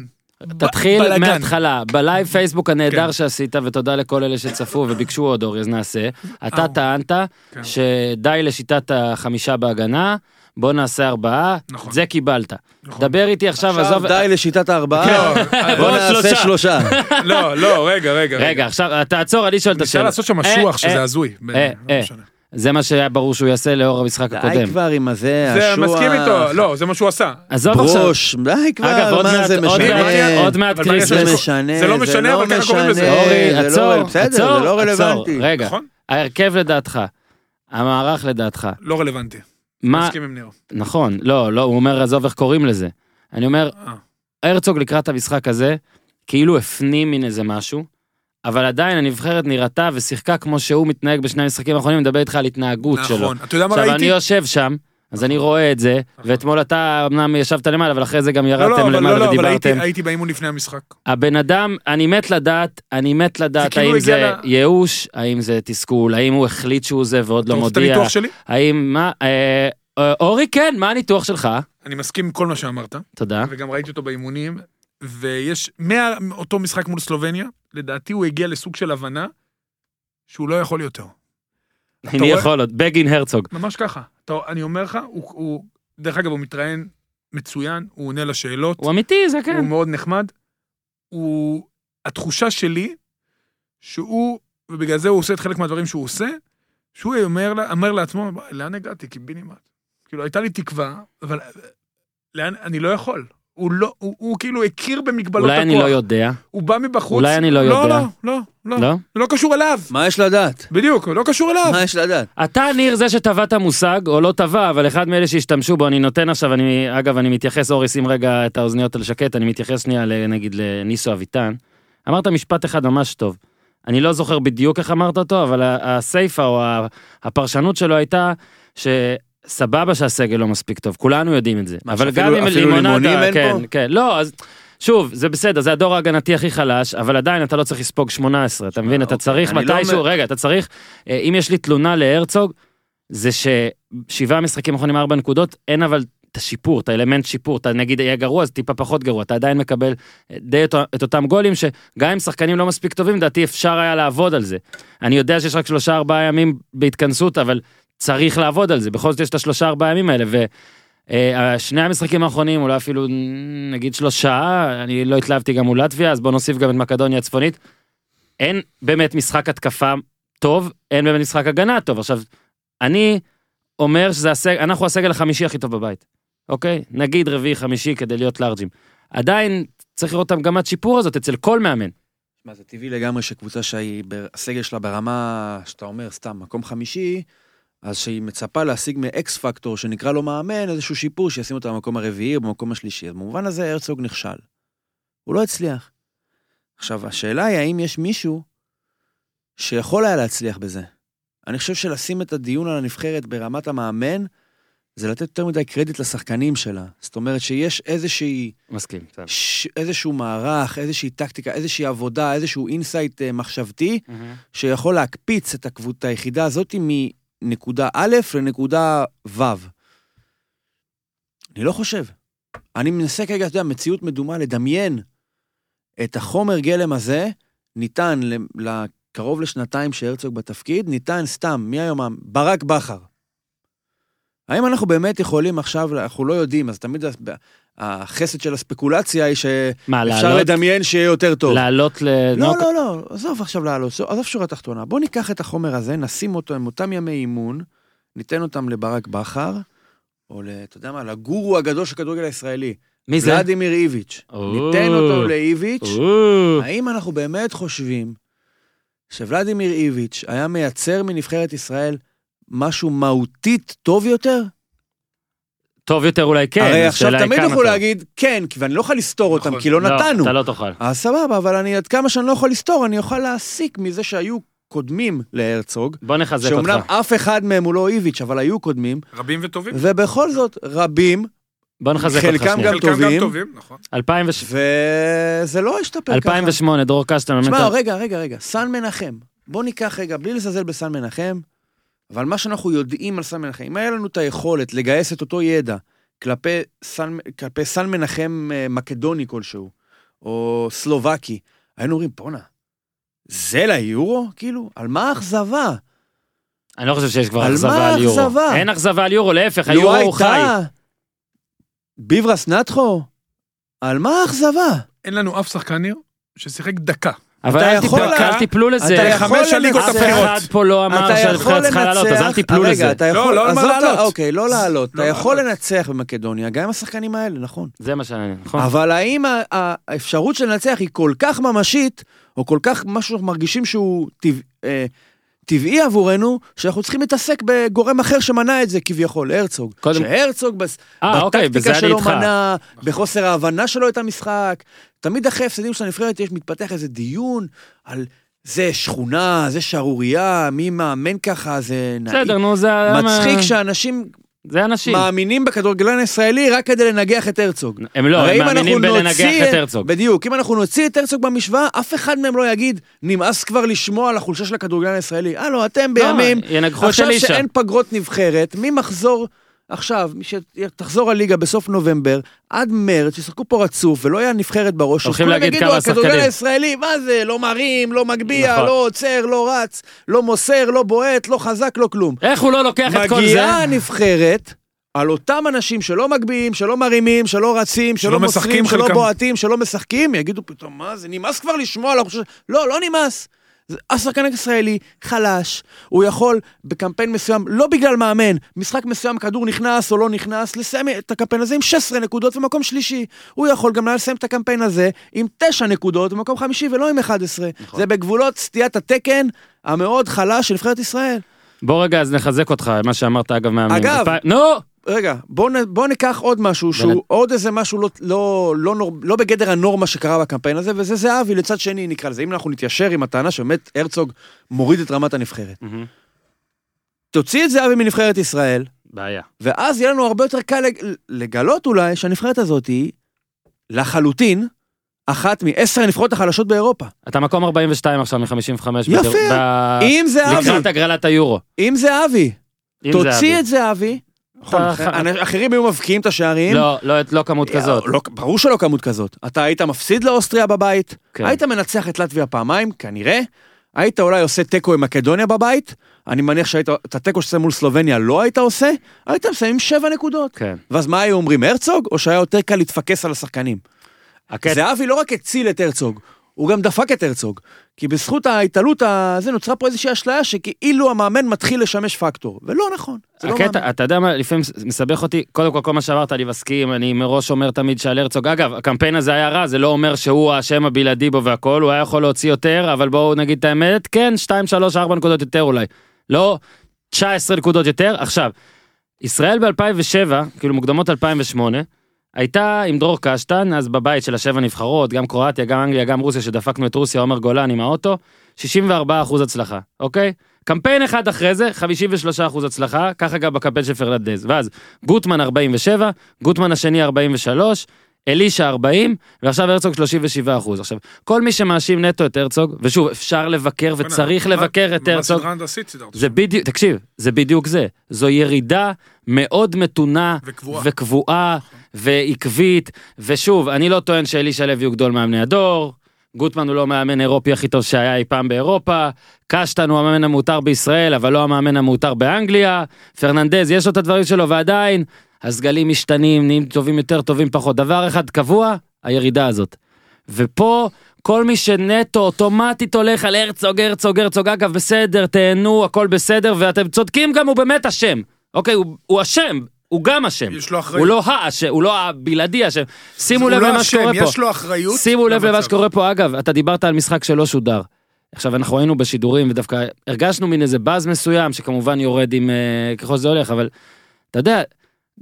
תתחיל. מההתחלה, בלייב פייסבוק הנהדר כן. שעשית, ותודה לכל אלה שצפו וביקשו עוד אורי, אז נעשה. אתה אה, טענת כן. שדי לשיטת החמישה בהגנה, בוא נעשה ארבעה, נכון. את זה קיבלת. נכון. דבר איתי עכשיו, עכשיו עזוב... די לשיטת הארבעה, לא, בוא נעשה שלושה. לא, לא, רגע, רגע. רגע, עכשיו, תעצור, אני שואל את ניסה השאלה. לעשות שם אה, משוח, אה, שזה הזוי. לא. זה מה שהיה ברור שהוא יעשה לאור המשחק די הקודם. כבר עם הזה, זה השוע. מסכים איתו, לא, זה מה שהוא עשה. עזוב עכשיו, ברוש, די כבר, מה זה משנה? עוד מעט קריסמס. זה משנה, זה לא משנה, אבל ככה קוראים לזה. אורי, זה לא עצור, עצור, זה לא עצור. רלוונטי. רגע, נכון? ההרכב לדעתך, המערך לדעתך, לא רלוונטי. מה, מסכים עם ניר. נכון, לא, לא, הוא אומר, עזוב איך קוראים לזה. אני אומר, אה. הרצוג לקראת המשחק הזה, כאילו הפנים מן איזה משהו, אבל עדיין הנבחרת נראתה ושיחקה כמו שהוא מתנהג בשני המשחקים האחרונים, מדבר איתך על התנהגות שלו. נכון. אתה יודע מה עכשיו, אני ראיתי? יושב שם, אז אני רואה את זה, ואתמול אתה אמנם ישבת למעלה, אבל אחרי זה גם לא, לא, ירדתם אבל לא, למעלה לא, אבל הייתי- ודיברתם. הייתי באימון לפני המשחק. הבן אדם, אני מת לדעת, אני מת לדעת כאילו האם זה ייאוש, האם זה תסכול, האם הוא החליט שהוא זה ועוד אתה לא רוצה את מודיע, הניתוח שלי? האם, מה, אה, אה, אורי, כן, מה הניתוח שלך? אני מסכים עם כל מה שאמרת, תודה. וגם ראיתי אותו באימונים, ויש, מאותו משחק מול סלובניה, לדעתי הוא הגיע לסוג של הבנה שהוא לא יכול יותר. אני? יכול עוד, בגין הרצוג. ממש ככה. אתה, אני אומר לך, הוא, הוא, דרך אגב, הוא מתראיין מצוין, הוא עונה לשאלות, הוא אמיתי, זה כן. הוא מאוד נחמד. הוא, התחושה שלי, שהוא, ובגלל זה הוא עושה את חלק מהדברים שהוא עושה, שהוא אומר, אומר לעצמו, "וואי, לאן הגעתי? קיבינימט. כאילו, הייתה לי תקווה, אבל לאן, אני לא יכול. הוא לא, הוא, הוא כאילו הכיר במגבלות אולי הכוח. אני לא יודע, הוא בא מבחוץ. אולי אני לא יודע. לא, לא, לא, לא. לא? זה לא קשור אליו. מה יש לדעת? בדיוק, לא קשור אליו. מה יש לדעת? אתה, ניר, זה שטבע את המושג, או לא טבע, אבל אחד מאלה שהשתמשו בו, אני נותן עכשיו, אני, אגב, אני מתייחס, אורי, שים רגע את האוזניות על שקט, אני מתייחס שנייה, נגיד, לניסו אביטן. אמרת משפט אחד ממש טוב. אני לא זוכר בדיוק איך אמרת אותו, אבל ה- הסיפה או ה- הפרשנות שלו הייתה שסבבה שהסגל לא מספיק טוב, כולנו יודעים את זה. מה, אבל שאפילו- גם אם אפילו לימונדה, כן, פה? כן, לא, אז שוב, זה בסדר, זה הדור ההגנתי הכי חלש, אבל עדיין אתה לא צריך לספוג 18, אתה מבין? אתה אוקיי, צריך לא מתישהו, אומר- רגע, אתה צריך, אה, אם יש לי תלונה להרצוג, זה ששבעה משחקים האחרונים ארבע נקודות, אין אבל את השיפור, את האלמנט שיפור, אתה נגיד יהיה גרוע, אז טיפה פחות גרוע, אתה עדיין מקבל אה, די את, את אותם גולים, שגם אם שחקנים לא מספיק טובים, לדעתי אפשר היה לעבוד על זה. אני יודע שיש רק שלושה ארבעה ימים בהתכנסות, אבל צריך לעבוד על זה, בכל זאת יש את השלושה ארבעה ימים האלה, ו... אה, המשחקים האחרונים, אולי אפילו נגיד שלושה, אני לא התלהבתי גם מול לטביה, אז בוא נוסיף גם את מקדוניה הצפונית. אין באמת משחק התקפה טוב, אין באמת משחק הגנה טוב. עכשיו, אני אומר שזה הסגל, אנחנו הסגל החמישי הכי טוב בבית, אוקיי? נגיד רביעי חמישי כדי להיות לארג'ים. עדיין צריך לראות את המגמת שיפור הזאת אצל כל מאמן. מה, זה טבעי לגמרי שקבוצה שהסגל שלה ברמה, שאתה אומר, סתם, מקום חמישי, אז שהיא מצפה להשיג מ X factor, שנקרא לו מאמן, איזשהו שיפור שישים אותה במקום הרביעי או במקום השלישי. אז במובן הזה הרצוג נכשל. הוא לא הצליח. עכשיו, השאלה היא האם יש מישהו שיכול היה להצליח בזה. אני חושב שלשים את הדיון על הנבחרת ברמת המאמן, זה לתת יותר מדי קרדיט לשחקנים שלה. זאת אומרת שיש איזושהי... מסכים. בסדר. ש... איזשהו מערך, איזושהי טקטיקה, איזושהי עבודה, איזשהו insight אה, מחשבתי, שיכול להקפיץ את הקבוצה, את היחידה הזאת מנקודה א' לנקודה ו'. אני לא חושב. אני מנסה כרגע, אתה יודע, מציאות מדומה, לדמיין את החומר גלם הזה, ניתן לקרוב לשנתיים שהרצוג בתפקיד, ניתן סתם, מי היום? ברק בכר. האם אנחנו באמת יכולים עכשיו, אנחנו לא יודעים, אז תמיד החסד של הספקולציה היא שאפשר? לדמיין שיהיה יותר טוב. לעלות ל... לא, לא, לא, עזוב עכשיו לעלות, עזוב שורה תחתונה. בוא ניקח את החומר הזה, נשים אותו עם אותם ימי אימון, ניתן אותם לברק בכר, או ל... אתה יודע מה, לגורו הגדול של הכדורגל הישראלי. מי זה? ולדימיר איביץ'. ניתן אותו לאיביץ'. האם אנחנו באמת חושבים שוולדימיר איביץ' היה מייצר מנבחרת ישראל משהו מהותית טוב יותר? טוב יותר אולי כן. הרי עכשיו תמיד יוכלו. להגיד כן, כי ואני לא יכול לסתור אותם, נכון. כי לא נתנו. אתה לא תוכל. אז סבבה, אבל אני, עד כמה שאני לא יכול לסתור, אני אוכל להסיק מזה שהיו קודמים להרצוג, בוא נחזק שאומנם אותך. אף אחד מהם הוא לא איביץ', אבל היו קודמים, רבים וטובים. ובכל זאת, רבים, בוא נחזק אותך חלקם שנייה. גם חלקם גם טובים. נכון. 2008, וזה לא השתפר ככה. 2008, דרור קשטן, שמע, באמת- רגע, רגע, רגע, סן מנחם. בוא ניקח רגע, בלי לזלזל בסן מנחם, אבל מה שאנחנו יודעים על סן מנחם, אם היה לנו את היכולת לגייס את אותו ידע כלפי סן, כלפי סן מנחם אה, מקדוני כלשהו, או סלובקי, היינו אומרים, בואנה, זה ליורו? כאילו, על מה האכזבה? אני לא חושב שיש כבר על אכזבה מה על יורו. האכזבה? אין אכזבה על יורו, להפך, היורו הוא חי. הייתה ביברס נטחו? על מה האכזבה? אין לנו אף שחקן ניר ששיחק דקה אבל אתה אל יכול תיפלו- אל תיפלו לזה. אתה יכול חמש הליגות אף הבכירות. אחד פה לא אמר אתה יכול שהנבחרת צריכה לעלות, אז אל לנצח, תיפלו רגע, לזה. אתה יכול, לא, לא עזוב את ה- לעלות. אוקיי, לא לעלות, אתה לא יכול. לנצח במקדוניה, גם עם השחקנים האלה, נכון. זה מה שאני... נכון. אבל האם ה- ה- האפשרות של לנצח היא כל כך ממשית, או כל כך משהו שאנחנו מרגישים שהוא טבע- אה, טבעי עבורנו, שאנחנו צריכים להתעסק בגורם אחר שמנע את זה כביכול, הרצוג. קודם- שהרצוג בס- אה, אוקיי, בטקטיקה אני שלו. מנע, בחוסר ההבנה שלו את המשחק. תמיד אחרי הפסדים של הנבחרת יש מתפתח איזה דיון על זה שכונה, זה שערורייה, מי מאמן ככה, זה נעים. בסדר, נו, זה... מצחיק שאנשים זה אנשים. מאמינים בכדורגלן הישראלי רק כדי לנגח את הרצוג. הם לא, הם מאמינים בלנגח נוציא את הרצוג. בדיוק, אם אנחנו נוציא את הרצוג במשוואה, אף אחד מהם לא יגיד, נמאס כבר לשמוע על החולשה של הכדורגלן הישראלי. הלו, אתם בימים, ינגחו את עכשיו. שאין פגרות נבחרת, ממחזור, עכשיו, שתחזור הליגה בסוף נובמבר, עד מרץ, שישחקו פה רצוף, ולא יהיה נבחרת בראש, אז הולכים כולם להגיד יגידו, כמה שחקנים." הישראלי, מה זה, לא מרים, לא מגביה, נכון. לא עוצר, לא רץ, לא מוסר, לא בועט, לא חזק, לא כלום. איך הוא לא לוקח את כל זה? מגיעה הנבחרת על אותם אנשים שלא מגביהים, שלא מרימים, שלא רצים, שלא, שלא מוסרים, שלא חלקם. בועטים, שלא משחקים, יגידו פתאום, מה זה, נמאס כבר לשמוע על החופשה. לא, לא נמאס. השחקן הישראלי חלש, הוא יכול בקמפיין מסוים, לא בגלל מאמן, משחק מסוים כדור נכנס או לא נכנס, לסיים את הקמפיין הזה עם 16 נקודות ומקום שלישי. הוא יכול גם לסיים את הקמפיין הזה עם 9 נקודות ומקום חמישי ולא עם 11. נכון. זה בגבולות סטיית התקן המאוד חלש של נבחרת ישראל. בוא רגע, אז נחזק אותך, מה שאמרת אגב מאמנים. אגב, נו! רגע, בוא, נ, בוא ניקח עוד משהו שהוא באמת. עוד איזה משהו לא, לא, לא, נור, לא בגדר הנורמה שקרה בקמפיין הזה, וזה זהבי לצד שני נקרא לזה. אם אנחנו נתיישר עם הטענה שבאמת הרצוג מוריד את רמת הנבחרת. מהמם. תוציא את זהבי מנבחרת ישראל, בעיה. ואז יהיה לנו הרבה יותר קל לג- לגלות אולי שהנבחרת הזאת היא לחלוטין אחת מעשר הנבחרות החלשות באירופה. אתה מקום 42 עכשיו מ-55. יפה. אם זהבי, לקראת הגרלת היורו. אם זהבי, תוציא זהבי. את זהבי. נכון, אחר- אחרים היו מבקיעים את השערים. לא, לא, לא כמות כזאת. לא, ברור שלא כמות כזאת. אתה היית מפסיד לאוסטריה בבית, כן. היית מנצח את לטביה פעמיים, כנראה, היית אולי עושה תיקו עם מקדוניה בבית, אני מניח שהיית, את התיקו שעושה מול סלובניה לא היית עושה, היית מסיים שבע נקודות. כן. ואז מה היו אומרים, הרצוג? או שהיה יותר קל להתפקס על השחקנים? הקטע, זהבי לא רק הציל את הרצוג, הוא גם דפק את הרצוג. כי בזכות ההתעלות הזה נוצרה פה איזושהי אשליה שכאילו המאמן מתחיל לשמש פקטור, ולא נכון. לא. הקטע, אתה יודע מה, לפעמים מסבך אותי, קודם כל כל מה שאמרת אני מסכים, אני מראש אומר תמיד שעל הרצוג, אגב, הקמפיין הזה היה רע, זה לא אומר שהוא האשם הבלעדי בו והכל, הוא היה יכול להוציא יותר, אבל בואו נגיד את האמת, כן, 2, 3, 4 נקודות יותר אולי. לא 19 נקודות יותר. עכשיו, ישראל ב-2007, כאילו מוקדמות 2008, הייתה עם דרור קשטן, אז בבית של השבע נבחרות, גם קרואטיה, גם אנגליה, גם רוסיה, שדפקנו את רוסיה, עומר גולן עם האוטו, 64 אחוז הצלחה, אוקיי? קמפיין אחד אחרי זה, 53 אחוז הצלחה, ככה גם בקמפיין של פרננדז. ואז גוטמן 47, גוטמן השני 43, אלישע 40, ועכשיו הרצוג 37 אחוז. עכשיו, כל מי שמאשים נטו את הרצוג, ושוב, אפשר לבקר וצריך לבקר את הרצוג? זה בדיוק, תקשיב, זה בדיוק זה. זו ירידה מאוד מתונה וקבועה. ועקבית, ושוב, אני לא טוען שאלישע לוי הוא גדול מאמני הדור, גוטמן הוא לא המאמן האירופי הכי טוב שהיה אי פעם באירופה, קשטן הוא המאמן המעוטר בישראל, אבל לא המאמן המעוטר באנגליה, פרננדז יש לו את הדברים שלו, ועדיין, הסגלים משתנים, נהיים טובים יותר, טובים פחות. דבר אחד קבוע, הירידה הזאת. ופה כל מי שנטו אוטומטית הולך על הרצוג, הרצוג, הרצוג, אגב בסדר, תהנו, הכל בסדר, ואתם צודקים גם, הוא באמת אשם. אוקיי, הוא, הוא אשם, הוא גם אשם. יש לו אחריות. הוא לא האשם, הוא לא הבלעדי אשם. שימו לב לא למה שקורה פה. יש לו אחריות. שימו לב למה. שקורה פה, אגב, אתה דיברת על משחק שלא שודר. עכשיו אנחנו היינו בשידורים ודווקא הרגשנו מין איזה באז מסוים שכמובן יורד עם אה, ככל שזה הולך, אבל אתה יודע,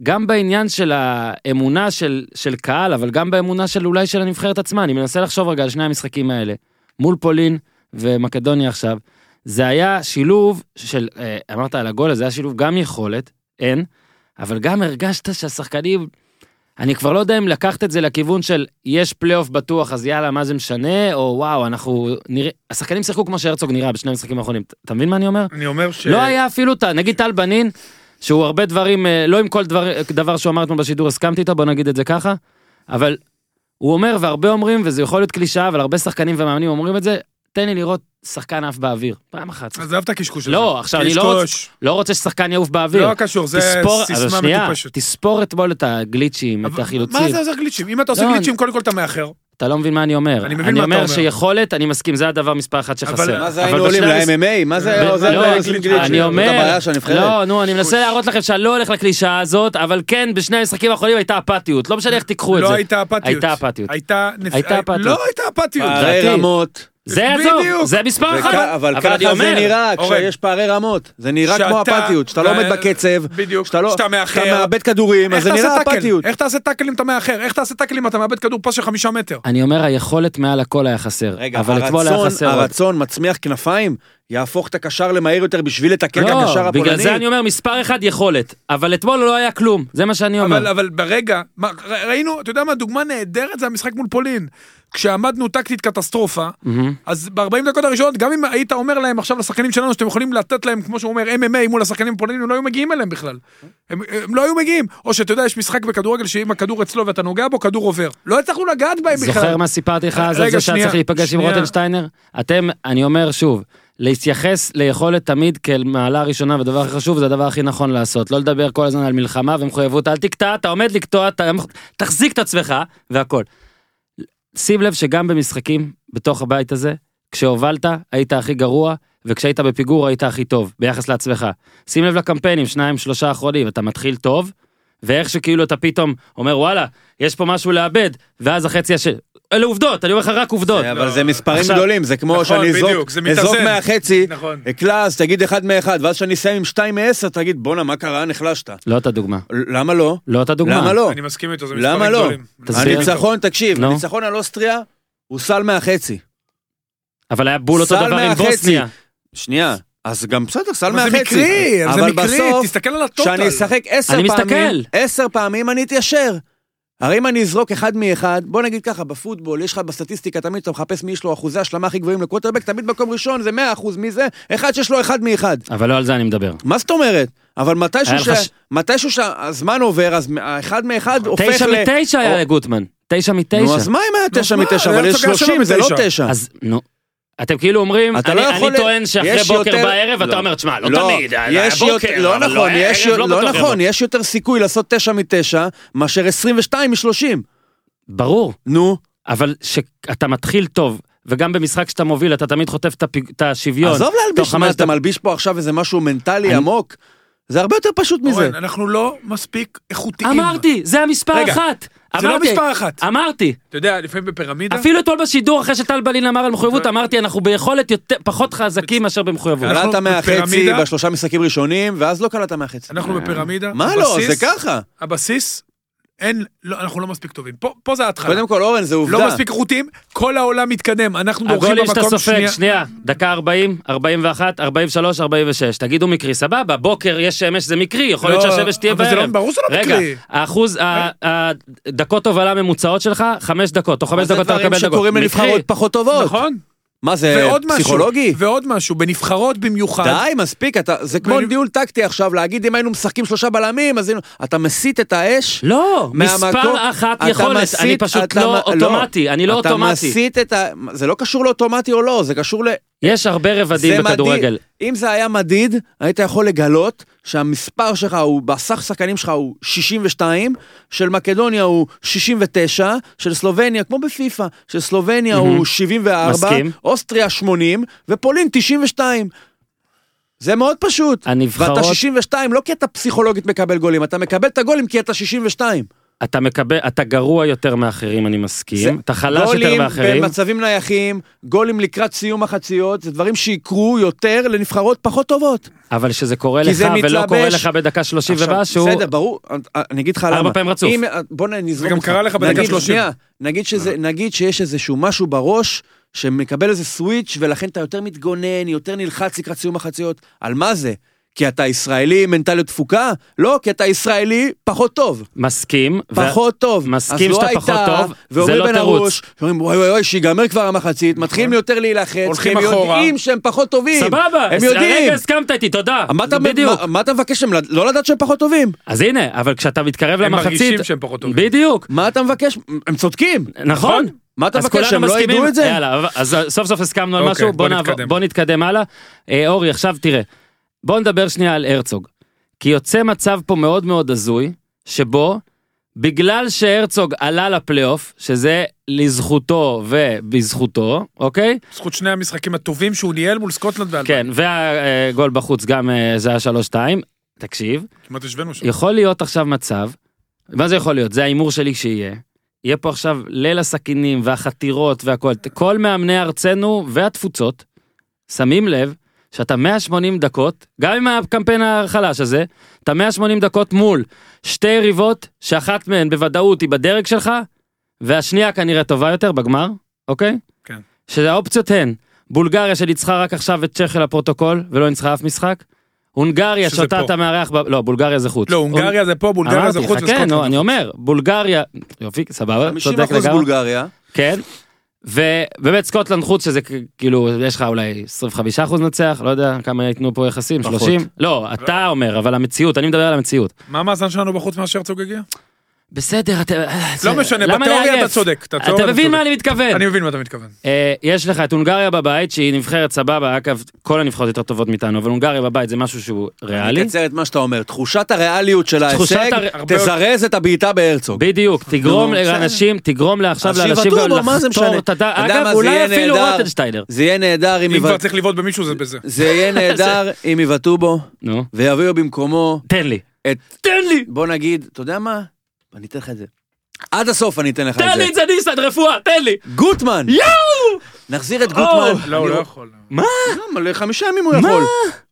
גם בעניין של האמונה של, של קהל, אבל גם באמונה של אולי של הנבחרת עצמה, אני מנסה לחשוב רגע על שני המשחקים האלה, מול פולין ומקדוניה עכשיו, זה היה שילוב של, אה, אמרת על הגול, זה היה שילוב גם יכולת, אין, אבל גם הרגשת שהשחקנים, אני כבר לא יודע אם לקחת את זה לכיוון של יש פלייאוף בטוח אז יאללה מה זה משנה או וואו אנחנו נראה השחקנים שיחקו כמו שהרצוג נראה בשני המשחקים האחרונים אתה מבין מה אני אומר? אני אומר ש... לא היה אפילו נגיד טל בנין שהוא הרבה דברים אה, לא עם כל דבר דבר שהוא אמר אתמול בשידור הסכמתי איתו בוא נגיד את זה ככה אבל הוא אומר והרבה אומרים וזה יכול להיות קלישאה אבל הרבה שחקנים ומאמנים אומרים את זה תן לי לראות שחקן עף באוויר פעם אחת עזב את הקשקוש הזה. לא, עכשיו, אני לא קשקוש. לא רוצה ששחקן יעוף באוויר. לא קשור, זה תספור- סיסמה שנייה, מטופשת. תספור אתמול את הגליצ'ים, את החילוצים. מה זה עוזר גליצ'ים? אם אתה עושה לא, גליצ'ים, קודם כל אתה מאחר. אתה לא מבין מה אני אומר. אני מבין אני מה אתה אומר אומר. שיכולת, אני מסכים, זה הדבר מספר אחת שחסר. אבל- מה זה היינו עולים ל-MMA? מה זה ב- עוזר לא, לאסלין גליץ'? אני אומר. לא, נו, אני מנסה להראות לכם שאני לא הולך לקלישאה הזאת, אבל כן, בשני המשחקים האחרונים הייתה אפתיות. לא משנה איך תיקחו את זה. לא הייתה אפתיות. הייתה אפתיות. הייתה הייתה אפתיות. לא הייתה אפתיות. רמות. זה בדיוק. זה מספר וכ- אחת. אבל ככה זה נראה כשיש פערי רמות. זה נראה שאתה- כמו אפתיות, שאתה לא עומד בקצב, בדיוק. שאתה לא- שאתה מאחר. שאתה מאבד כדורים, אז זה נראה? אפתיות. איך תעשה טאקל אם אתה מאחר? איך תעשה טאקל אם אתה מאבד כדור פס של חמישה מטר? אני אומר, היכולת מעל הכל היה חסר. רגע, אבל אתמול היה חסר. הרצון מצמיח כנפיים, יהפוך את הקשר למהיר יותר בשביל לתקן את הקשר לא, הפולני. בגלל זה אני אומר מספר אחד יכולת, אבל אתמול לא היה כלום, זה מה שאני אומר. אבל ברגע, מה, ראינו, אתה יודע מה, דוגמה נהדרת זה המשחק מול פולין. כשעמדנו טקטית קטסטרופה. אז ב-40 דקות הראשונות, גם אם היית אומר להם עכשיו לשחקנים שלנו שאתם יכולים לתת להם, כמו שהוא אומר, MMA מול השחקנים הפולנים, הם לא היו מגיעים אליהם בכלל. הם, הם לא היו מגיעים. או שאתה יודע, יש משחק בכדורגל שאם הכדור אצלו ואתה נוגע בו, כדור עובר. לא הצלחנו לגעת בהם בכלל. זוכר מה סיפרתי לך אז על זה שנייה, צריך להיפגש עם. רוטנשטיינר? אתם, אני אומר שוב, להתייחס ליכולת תמיד כאל מעלה ראשונה והדבר הכי חשוב זה הדבר הכי נכון לעשות. לא לדבר כל הזמן על מלחמה ומחויבות, אל תקטע, אתה עומד לקטוע, אתה תחזיק את עצמך והכל. שים לב שגם במשחקים בתוך הבית הזה, כשהובלת היית הכי גרוע, וכשהיית בפיגור היית הכי טוב, ביחס לעצמך. שים לב לקמפיינים, שניים, שלושה האחרונים, אתה מתחיל טוב, ואיך שכאילו אתה פתאום אומר וואלה, יש פה משהו לאבד, ואז החצי השני, אלה עובדות, אני אומר לך רק עובדות. אבל זה מספרים גדולים, זה כמו נכון, שאני אזרוק. מהחצי, נכון. קלאס, תגיד אחד מאחד, ואז שאני אסיים עם שתיים מעשר, תגיד בואנה, מה קרה, נחלשת. לא אותה דוגמה. למה לא? לא אותה דוגמה. למה לא? אני מסכים איתו, זה מספרים למה לא? גדולים. הניצחון, תקשיב. הניצחון על אוסטריה, הוא סל מהחצי. אבל היה בול אותו דבר עם. בוסניה. שנייה, אז גם בסדר, סל אבל מהחצי. זה מקרי, אבל זה אבל מקרי, בסוף, תסתכל על הטוטל. כשאני אשחק עשר אני פעמים, מסתכל. עשר פעמים אני אתיישר. הרי אם אני אזרוק אחד מאחד, בוא נגיד ככה, בפוטבול, יש לך בסטטיסטיקה, תמיד אתה מחפש מי יש לו אחוזי השלמה הכי גבוהים לקווטרבק, תמיד מקום ראשון זה 100 אחוז, מי זה? אחד שיש לו אחד מאחד. אבל לא על זה אני מדבר. מה זאת אומרת? אבל מתישהו, ש... ש- מתישהו שהזמן עובר, אז האחד מאחד הופך תשע ל... מתשע היה או- לגוטמן. תשע מתשע. נו, אז מה אם היה תשע מתשע, אבל יש שלושים, זה לא. תשע. אז נו. אתם כאילו אומרים, אתה אני לא יכול אני טוען שאחרי יש בוקר יותר- בערב, אתה לא. אומר, תשמע, לא תמיד, היה יש בוקר, יותר- לא אבל לא נכון, היה יש ערב, לא בטוח נכון. יש יותר סיכוי לעשות תשע מתשע, מאשר 22 משלושים. ברור, נו, אבל שאתה מתחיל טוב, וגם במשחק שאתה מוביל, אתה תמיד חוטף את השוויון. עזוב להלביש, מה אתה. מלביש פה עכשיו איזה משהו מנטלי עמוק? זה הרבה יותר פשוט מזה. אורן, אנחנו לא מספיק איכותיים. אמרתי, זה המספר רגע, אחת. זה לא אמרתי, מספר אחת. אמרתי. אתה יודע, לפעמים בפירמידה, אפילו אתמול בשידור, אחרי שטל בלין אמר על מחויבות, אמרתי, אנחנו ביכולת יותר- פחות חזקים מאשר במחויבות. אנחנו קלעת מהחצי בשלושה משחקים ראשונים, ואז לא קלעת מהחצי. אנחנו בפירמידה, מה לא, זה ככה. הבסיס, אין, לא, אנחנו לא מספיק טובים. פה, פה זה ההתחלה. קודם כל, אורן, זה עובדה. לא מספיק איכותיים, כל העולם מתקדם, אנחנו דורכים הגולים שאתה במקום סופג, שנייה. שנייה, דקה 40, 41, 43, 46, תגידו מקרי, סבבה, בוקר יש שמש זה מקרי, יכול להיות לא, שהשמש תהיה אבל זה לא- בערב. ברור שזה לא רגע, מקרי. האחוז, ה- הדקות הובלה ממוצעות שלך, חמש דקות, תוך חמש זה דקות אתה דברים מקבל דקות. שקורים לנבחרות. פחות טובות. נכון. מה זה, ועוד משהו, פסיכולוגי? ועוד משהו, בנבחרות במיוחד. די, מספיק, אתה, זה כמו ואני- ניהול טקטי עכשיו, להגיד אם היינו משחקים שלושה בלמים, אז היינו... אתה מסית את האש. לא, מהמקום- מספר אחת אתה יכולת, מסית- אני פשוט אתה לא מ- אוטומטי, אני לא אתה אוטומטי. מסית את ה... זה לא קשור לאוטומטי או לא, זה קשור ל... יש הרבה רבדים בכדורגל. מדיד. אם זה היה מדיד, היית יכול לגלות שהמספר שלך הוא, בסך שחקנים שלך הוא 62, של מקדוניה הוא 69, של סלובניה, כמו בפיפא, של סלובניה מהמם. הוא 74, מסכים. אוסטריה 80, ופולין 92. זה מאוד פשוט. הנבחרות- ואתה 62 לא כי אתה פסיכולוגית מקבל גולים, אתה מקבל את הגולים כי אתה 62. אתה מקבל, אתה גרוע יותר מאחרים, אני מסכים. אתה חלש יותר גולים מאחרים. במצבים נייחים, גולים לקראת סיום החציות, זה דברים שיקרו יותר לנבחרות פחות טובות. אבל שזה קורה לך זה ולא מתלבש- קורה לך בדקה 30 עכשיו, ומשהו, בסדר, ברור, אני אגיד לך למה. ארבע פעמים רצוף. אם- בוא נזרום זה גם אותך. קרה לך בדקה נגיד, 30. שנייה, נגיד שזה- נגיד שיש איזשהו משהו בראש, שמקבל איזה סוויץ', ולכן אתה יותר מתגונן, יותר נלחץ לקראת סיום החציות. על מה זה? כי אתה ישראלי עם מנטליות תפוקה? לא, כי אתה ישראלי פחות טוב. מסכים. ו- פחות טוב. מסכים אז לא שאתה פחות הייתה, טוב, זה לא בין תירוץ. הראש, שאומרים וואי וואי וואי, שיגמר כבר המחצית, מתחילים יותר להילחץ, כי הולכים הם אחורה. יודעים שהם פחות טובים. סבבה, הם אז יודעים. הרגע הסכמת איתי, תודה. מה אתה- בדיוק. מה- מה אתה מבקש מהם? לא לדעת שהם פחות טובים? אז הנה, אבל כשאתה מתקרב הם למחצית, מרגישים שהם פחות טובים. בדיוק, מה אתה מבקש? הם צודקים. נכון. מה אתה אז מבקש, שהם לא? ידעו את זה? יאללה, אז סוף סוף הסכמנו על אוקיי, משהו, נתקדם. בוא נתקדם הלאה. אה, אורי, עכשיו תראה, בוא נדבר שנייה על הרצוג. כי יוצא מצב פה מאוד מאוד הזוי, שבו בגלל שהרצוג עלה לפלייאוף, שזה לזכותו ובזכותו, אוקיי? זכות שני המשחקים הטובים שהוא ניהל מול סקוטלנד ואלבניה. כן, והגול בחוץ גם אה, זה היה 3-2. תקשיב, כמעט השווינו שם. יכול להיות עכשיו מצב, מה זה יכול להיות? זה ההימור שלי שיהיה. יהיה פה עכשיו ליל הסכינים והחתירות והכל. כל מאמני ארצנו והתפוצות שמים לב שאתה 180 דקות, גם עם הקמפיין החלש הזה, אתה 180 דקות מול שתי יריבות שאחת מהן בוודאות היא בדרג שלך, והשנייה כנראה טובה יותר בגמר, אוקיי? כן. שהאופציות הן בולגריה שניצחה רק עכשיו את צ'כיה לפרוטוקול ולא ניצחה אף משחק, הונגריה שאותה. אתה מארח, ב... לא בולגריה זה חוץ. לא, הונגריה זה פה, בולגריה זה אמרתי חוץ וסקוטלנד. כן, נו, זה אני. אומר, בולגריה, יופי, סבבה, 50 צודק לגמרי, בולגריה. כן, ובאמת סקוטלנד חוץ שזה כאילו, יש לך אולי 25 אחוז נצח, לא יודע כמה ייתנו פה יחסים, פחות. 30? לא, אתה אומר, אבל המציאות, אני מדבר על המציאות. מה המאזן שלנו בחוץ מאז שהרצוג הגיע? בסדר, אתה... לא משנה, בתיאוריה אתה? צודק. אתה מבין. מה אני מתכוון? אני מבין מה אתה מתכוון. אה, יש לך את הונגריה בבית, שהיא נבחרת סבבה, אגב, כל הנבחרות יותר טובות מאיתנו, אבל הונגריה בבית זה משהו שהוא ריאלי. אני אקצר את מה שאתה אומר. תחושת הריאליות של ההישג תזרז את הבעיטה בהרצוג. בדיבו, תגרום. לאנשים, תגרום לעכשיו לאנשים? לחתור את הד... אתה יודע אגב, מה, זה אולי יהיה אפילו נהדר. רוטנשטיינר. זה יהיה נהדר אם אם כבר יבטאו... צריך לבעוט במישהו זה בזה. זה יהיה נהדר אם יבטאו בו ויביאו במקומו תן לי. תן לי! בוא נגיד, אתה יודע מה? אני אתן לך את זה. עד הסוף אני אתן לך את תן זה. לי את זה ניסן רפואה, תן לי! גוטמן! יואו! נחזיר את גוטמן. לא, הוא אני- לא יכול. למה? לחמישה ימים הוא יכול.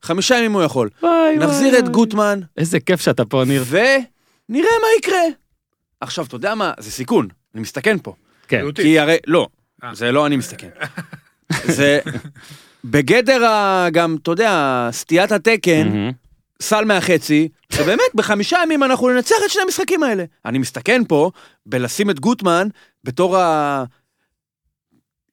חמישה ימים הוא יכול. נחזיר את. גוטמן איזה כיף שאתה פה, ניר. ונראה מה יקרה. עכשיו, אתה יודע מה? זה סיכון. אני מסתכן פה. כן. כי הרי, לא, אה. זה לא אני מסתכן. זה בגדר ה... גם, אתה יודע, סטיית התקן. סל מהחצי, שבאמת בחמישה ימים אנחנו ננצח את שני המשחקים האלה. אני מסתכן פה בלשים את גוטמן בתור ה...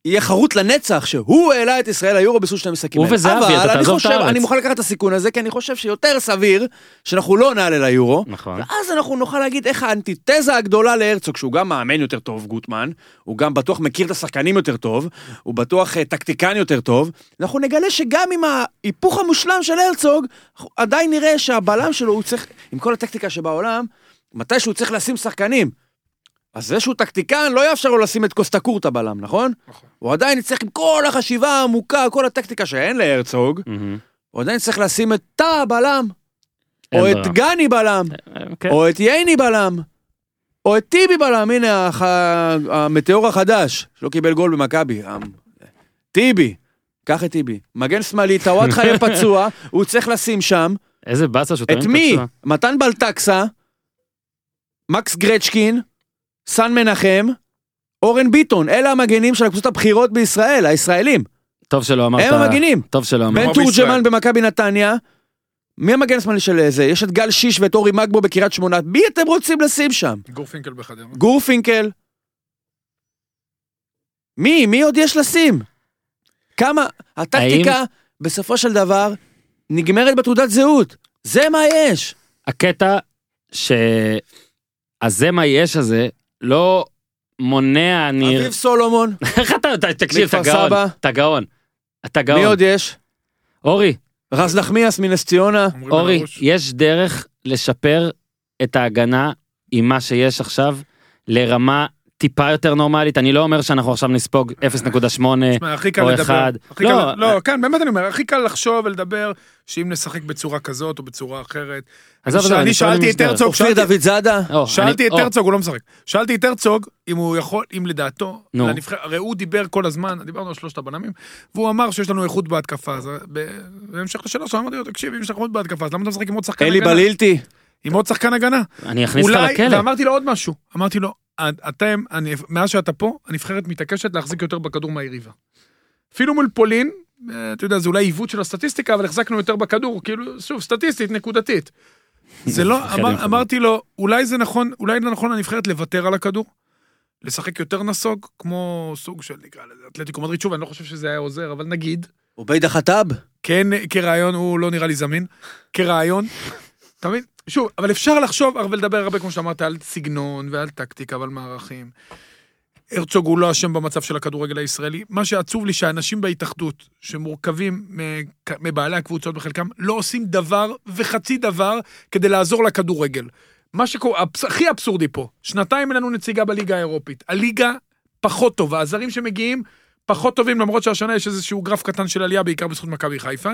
יהיה חרוט לנצח שהוא העלה את ישראל ליורו בסוג שני המשחקים הוא. וזהבי, אתה אבל אני תעזוב את חושב, הארץ. אני מוכן לקחת את הסיכון הזה, כי אני חושב שיותר סביר שאנחנו לא נעלה ליורו, נכון. ואז אנחנו נוכל להגיד איך האנטיתזה הגדולה להרצוג, שהוא גם מאמן יותר טוב, גוטמן, הוא גם בטוח מכיר את השחקנים יותר טוב, הוא בטוח אה, טקטיקן יותר טוב, אנחנו נגלה שגם עם ההיפוך המושלם של הרצוג, עדיין נראה שהבלם שלו, הוא צריך, עם כל הטקטיקה שבעולם, מתי שהוא צריך לשים שחקנים. אז זה שהוא טקטיקן לא יאפשר לו לשים את קוסטקורטה בלם, נכון? נכון. הוא עדיין יצטרך עם כל החשיבה העמוקה, כל הטקטיקה שאין להרצוג. הוא עדיין צריך לשים את טאה בלם, או את. גני בלם. אה, כן. או את ייני בלם, או את טיבי בלם, הנה. המטאור החדש, שלא קיבל גול במכבי. המ- טיבי, קח את טיבי. מגן שמאלי, טוואטחה יהיה פצוע, הוא צריך לשים שם. איזה באסה שהוא את תמיד מי? פצוע. מתן בלטקסה, מקס גרצ'קין, סן מנחם, אורן ביטון, אלה המגנים של הקבוצות הבכירות בישראל, הישראלים. טוב שלא אמרת. הם המגנים. טוב שלא אמרת. בן. תורג'מן במכבי נתניה. מי המגן השמאלי של זה? יש את גל שיש ואת אורי מגבו בקריית שמונה. מי אתם רוצים לשים שם? גורפינקל בחדרה. גורפינקל. מי? מי עוד יש לשים? כמה? הטקטיקה, בסופו של דבר, נגמרת בתעודת זהות. זה מה יש. הקטע שהזה מה יש הזה לא מונע ניר. אביב סולומון, איך אתה, תקשיב, אתה גאון. אתה גאון. אתה מי גאון. עוד יש? אורי, רז נחמיאס מנס ציונה. אורי. יש דרך לשפר את ההגנה עם מה שיש עכשיו לרמה טיפה יותר נורמלית. אני לא אומר שאנחנו עכשיו נספוג 0.8. תשמע, הכי קל או לדבר. אחד. הכי לא, קל- לא, כן, באמת אני אומר, הכי קל לחשוב ולדבר שאם נשחק בצורה כזאת או בצורה אחרת. עזוב, אני שאלתי את. הרצוג, אופיר שאלתי- דוד זאדה. או, שאלתי אני- את הרצוג, הוא לא משחק. שאלתי את הרצוג אם הוא יכול, אם לדעתו, נו. הרי הוא דיבר כל הזמן, דיברנו על שלושת הבלמים, והוא אמר שיש לנו איכות בהתקפה. אז בהמשך לשאלה שלו אמרתי לו, תקשיב, אם יש לך איכות בהתקפה, אז למה אתה משחק עם עוד שחקן אלי הגנה? בלילתי. עם עוד שחקן הגנה. אני אכניס אותך לכלא. ואמרתי לו עוד משהו, אמרתי לו, אתם, אני, מאז שאתה פה, הנבחרת מתעקשת להחזיק יותר בכדור מהיריבה. אפילו מול פולין, אה, אתה יודע, זה אולי עיוות של הסטטיסטיקה, אבל החזקנו יותר בכדור, כאילו, שוב, סטטיסטית, נקודתית. זה לא, אמר. אמרתי לו, אולי זה נכון, אולי זה נכון לנבחרת לוותר על הכדור, לשחק יותר נסוג, כמו סוג של, נקרא לזה, אתלטיקו מדריד, שוב, אני לא חושב שזה היה עוזר, אבל נגיד, עוביידה חטאב. כן, כרעיון, הוא לא נראה לי זמין, כרעיון, אתה מבין? שוב, אבל אפשר לחשוב ולדבר הרבה, כמו שאמרת, על סגנון ועל טקטיקה ועל מערכים. הרצוג הוא לא אשם במצב של הכדורגל הישראלי. מה שעצוב לי שהאנשים בהתאחדות, שמורכבים מבעלי הקבוצות בחלקם, לא עושים דבר וחצי דבר כדי לעזור לכדורגל. מה שקורה, הכי אבסורדי פה, שנתיים אין לנו נציגה בליגה האירופית. הליגה פחות טוב, הזרים שמגיעים פחות טובים, למרות שהשנה יש איזשהו גרף קטן של עלייה, בעיקר בזכות מכבי חיפה,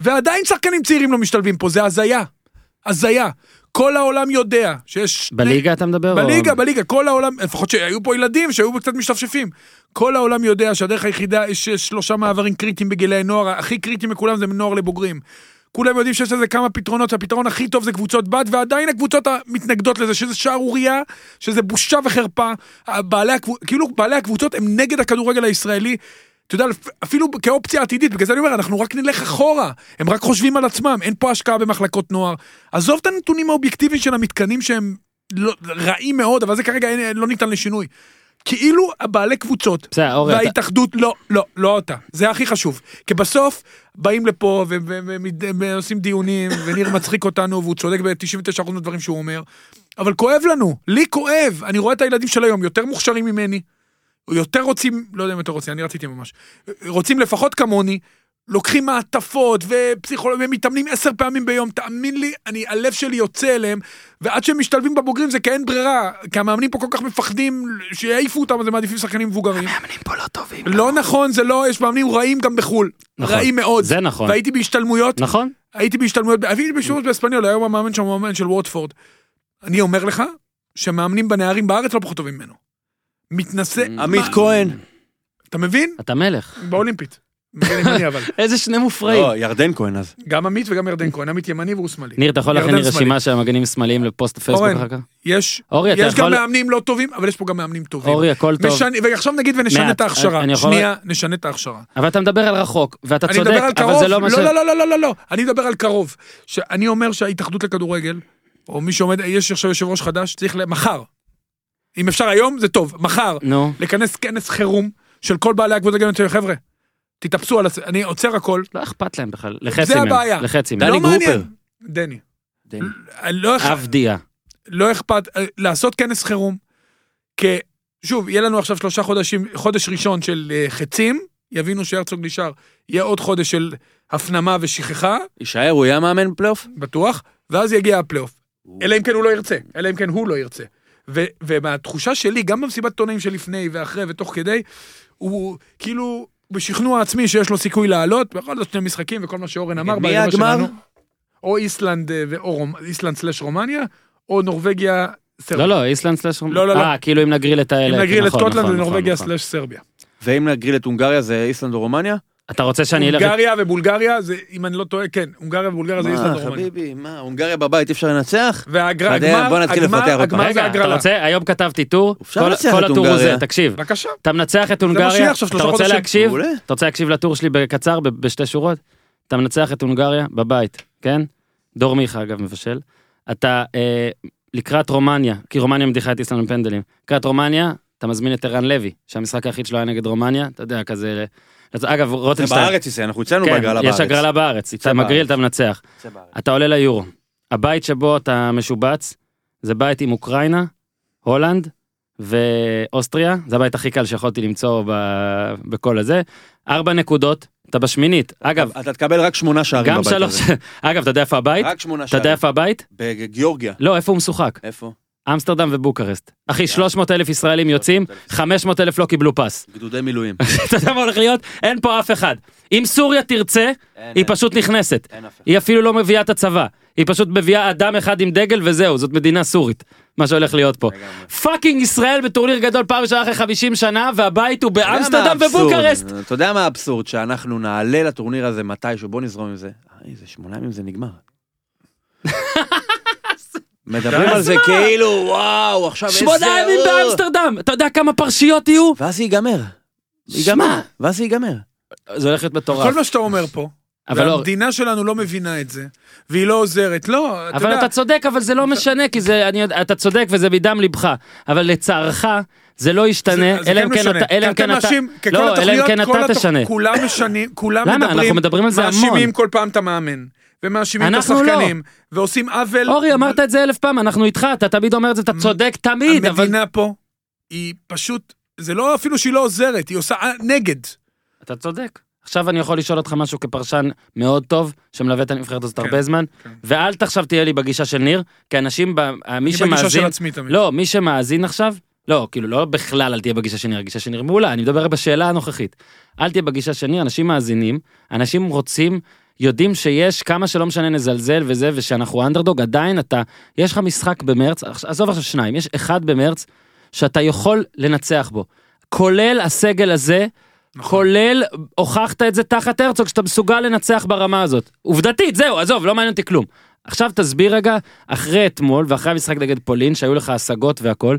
ועדיין שחקנים צעירים לא משתלבים פה, זה הזיה. הזיה. כל העולם יודע שיש... בליגה אתה מדבר? או- בליגה, בליגה, כל העולם, לפחות שהיו פה ילדים שהיו קצת משתפשפים. כל העולם יודע שהדרך היחידה, יש שלושה מעברים קריטיים בגילי נוער, הכי קריטיים מכולם זה מנוער לבוגרים. כולם יודעים שיש לזה כמה פתרונות, שהפתרון הכי טוב זה קבוצות בת, ועדיין הקבוצות המתנגדות לזה, שזה שערורייה, שזה בושה וחרפה. בעלי, הקבוצ... כאילו בעלי הקבוצות הם נגד הכדורגל הישראלי. אתה יודע, אפילו כאופציה עתידית, בגלל זה אני אומר, אנחנו רק נלך אחורה, הם רק חושבים על עצמם, אין פה השקעה במחלקות נוער. עזוב את הנתונים האובייקטיביים של המתקנים שהם לא, רעים מאוד, אבל זה כרגע אין, לא ניתן לשינוי. כאילו הבעלי קבוצות, בסדר, אורי, אתה- וההתאחדות, לא, לא, לא אתה, זה הכי חשוב. כי בסוף באים לפה ועושים דיונים, וניר מצחיק אותנו, והוא צודק ב-99% מהדברים שהוא אומר, אבל כואב לנו, לי כואב, אני רואה את הילדים של היום יותר מוכשרים ממני, יותר רוצים, לא יודע אם יותר רוצים, אני רציתי ממש, רוצים לפחות כמוני, לוקחים מעטפות ופסיכולוגים, ומתאמנים עשר פעמים ביום, תאמין לי, אני, הלב שלי יוצא אליהם, ועד שהם משתלבים בבוגרים זה כי אין ברירה, כי המאמנים פה כל כך מפחדים שיעיפו אותם, אז הם מעדיפים שחקנים מבוגרים. המאמנים פה לא טובים. לא נכון, זה לא, יש מאמנים רעים גם בחו"ל. נכון. רעים מאוד. זה נכון. והייתי בהשתלמויות, נכון? הייתי בהשתלמויות, הייתי בהשתלמות באספניול, היום המאמן שם הוא מאמן של ווטפורד. אני אומר לך, שמאמנים בנערים בארץ לא פחות טובים ממנו. מתנשא, עמית מה- כהן. אתה מבין? אתה מלך. באולימפית. מגן ימני אבל. איזה שני מופרעים. לא, ירדן כהן אז. גם עמית וגם ירדן כהן, עמית ימני והוא שמאלי. ניר, אתה יכול להכין לי. רשימה של המגנים שמאליים לפוסט הפייסבוק אורן, אחר כך? יש, אורי, אתה יש גם. מאמנים לא טובים, אבל יש פה גם מאמנים טובים. אורי, הכל טוב. ועכשיו נגיד ונשנה. את ההכשרה. אני שנייה, נשנה את ההכשרה. אבל אתה מדבר על רחוק, ואתה אני צודק, מדבר על אבל קרוב, זה לא מה ש... לא, לא, לא, לא, לא, לא, לא, אני מדבר על קרוב. שאני אומר שההתאחדות לכדורגל, או מי שעומד, יש עכשיו יושב ראש חדש, צריך מחר. אם אפשר היום, זה טוב, מחר. נו, לכנס כנס חירום של כל בעלי הקבוצות הגנות, חבר'ה, תתאפסו על הס... אני עוצר הכל. לא אכפת להם בכלל. לחצי זה מהם. הבעיה. לחצי דני מהם. לא מעניין. גרופר. דני. דני. לא אכ- אבדיה. לא אכפת, לעשות כנס חירום, כי, שוב, יהיה לנו עכשיו שלושה חודשים, חודש ראשון של אה, חצים, יבינו שהרצוג נשאר, יהיה עוד חודש של הפנמה ושכחה, יישאר, הוא יהיה מאמן בפלייאוף? בטוח, ואז יגיע הפלייאוף. אלא אם כן הוא לא ירצה, אלא אם כן הוא לא ירצה. ו- ומהתחושה שלי, גם במסיבת עיתונאים שלפני ואחרי ותוך כדי, הוא כאילו בשכנוע עצמי שיש לו סיכוי לעלות, בכל זאת שני משחקים וכל מה שאורן אמר. מי הגמר? שלנו. או איסלנד אה, ואו רומ- איסלנד slash רומניה, או נורבגיה סרביה. לא, לא, איסלנד slash... לא, לא, לא. אה, כאילו אם נגריל את האלה. אם נגריל את נכון, סקוטלנד נכון, ונורבגיה נכון, slash סרביה. ואם נגריל את הונגריה זה איסלנד או רומניה? אתה רוצה שאני אלך... הונגריה ובולגריה, זה, אם אני לא טועה, כן, הונגריה ובולגריה זה איסלנד מה, ורומניה. חביבי, מה, הונגריה בבית אי אפשר לנצח? והגמר, נתחיל לפתח. הגמר זה רגע, אתה. רוצה? היום כתבתי טור. כל- הטור הוא זה. תקשיב. בבקשה. אתה מנצח את מה הונגריה, אתה רוצה. להקשיב? אתה רוצה להקשיב לטור שלי בקצר, בשתי שורות? אתה מנצח את הונגריה בבית, כן? דור מיכה אגב מבשל. אתה אה, לקראת רומניה, כי רומניה מדיחה את איסלנד בפנדלים. לקראת רומניה, אתה מזמין את ערן לוי, שהמשחק היחיד שלו היה נגד רומניה, אתה יודע, כזה... אגב, זה רוטנשטיין, בארץ ייסע, אנחנו אצלנו כן, בהגרלה בארץ. יש הגרלה בארץ, אתה. מגריל, אתה מנצח. אתה עולה ליורו. הבית שבו אתה משובץ, זה בית עם אוקראינה, הולנד ואוסטריה, זה הבית הכי קל שיכולתי למצוא ב- בכל הזה. ארבע נקודות, אתה בשמינית. אגב, אתה תקבל רק שמונה שערים גם בבית שלוש... הזה. אגב, אתה יודע איפה הבית? רק שמונה אתה יודע שערים. איפה הבית? בגיאורגיה. לא, איפה הוא משוחק? איפה? אמסטרדם ובוקרשט. אחי, 300 אלף ישראלים יוצאים, 500 אלף לא קיבלו פס. גדודי מילואים. אתה יודע מה הולך להיות? אין פה אף אחד. אם סוריה תרצה, היא. פשוט נכנסת. היא אפילו לא מביאה את הצבא. היא פשוט מביאה אדם אחד עם דגל וזהו, זאת מדינה סורית. מה שהולך להיות פה. fucking ישראל בטורניר גדול פעם ראשונה אחרי 50 שנה, והבית הוא באמסטרדם? ובוקרשט. אתה יודע מה האבסורד? שאנחנו נעלה לטורניר הזה מתישהו, בוא נזרום עם זה. אה, זה שמונה ימים זה נגמר. מדברים על זה כאילו, וואו, עכשיו איזה... שמונה ימים באמסטרדם! אתה יודע כמה פרשיות יהיו? ואז זה ייגמר. שמע. ייגמר. ואז זה ייגמר. זה הולך להיות מטורף. כל מה שאתה אומר פה, אבל לא- והמדינה שלנו לא מבינה את זה, והיא לא עוזרת. לא, אתה אבל יודע, אתה צודק, אבל זה לא משנה, כי זה, אני יודע, אתה צודק וזה מדם ליבך. אבל לצערך, זה לא ישתנה, אלא כן אם כן משנה. אתה, אלא אם כן אתה, לא, אלא אם כן כל אתה תשנה. כולם משנים, כולם למה? מדברים, אנחנו מדברים על זה המון. מאשימים כל פעם את המאמן, ומאשימים את לא. השחקנים, ועושים עוול. אורי, אמרת את זה אלף פעם, אנחנו איתך, אתה תמיד אומר את זה, אתה צודק תמיד, אבל... המדינה פה, היא פשוט, זה לא אפילו שהיא לא עוזרת, היא עושה אה, נגד. אתה צודק. עכשיו אני יכול לשאול אותך משהו כפרשן מאוד טוב, שמלווה את הנבחרת הזאת כן, הרבה זמן, כן. ואל עכשיו תהיה לי בגישה של ניר, כי אנשים, ב- מי אני בגישה של שמאזין, עצמי תמיד. לא, מי שמאזין עכשיו, לא, כאילו, לא בכלל אל תהיה בגישה שניר, הגישה שניר מעולה, אני מדבר בשאלה הנוכחית. אל תהיה בגישה שניר, אנשים מאזינים, אנשים רוצים, יודעים שיש כמה שלא משנה נזלזל וזה, ושאנחנו אנדרדוג, עדיין אתה, יש לך משחק במרץ, עזוב עכשיו שניים, יש אחד במרץ, שאתה יכול לנצח בו. כולל הסגל הזה, נכון. כולל, הוכחת את זה תחת הרצוג, שאתה מסוגל לנצח ברמה הזאת. עובדתית, זהו, עזוב, לא מעניין אותי כלום. עכשיו תסביר רגע, אחרי אתמול ואחרי המשחק נגד פולין, שהיו לך השגות והכל,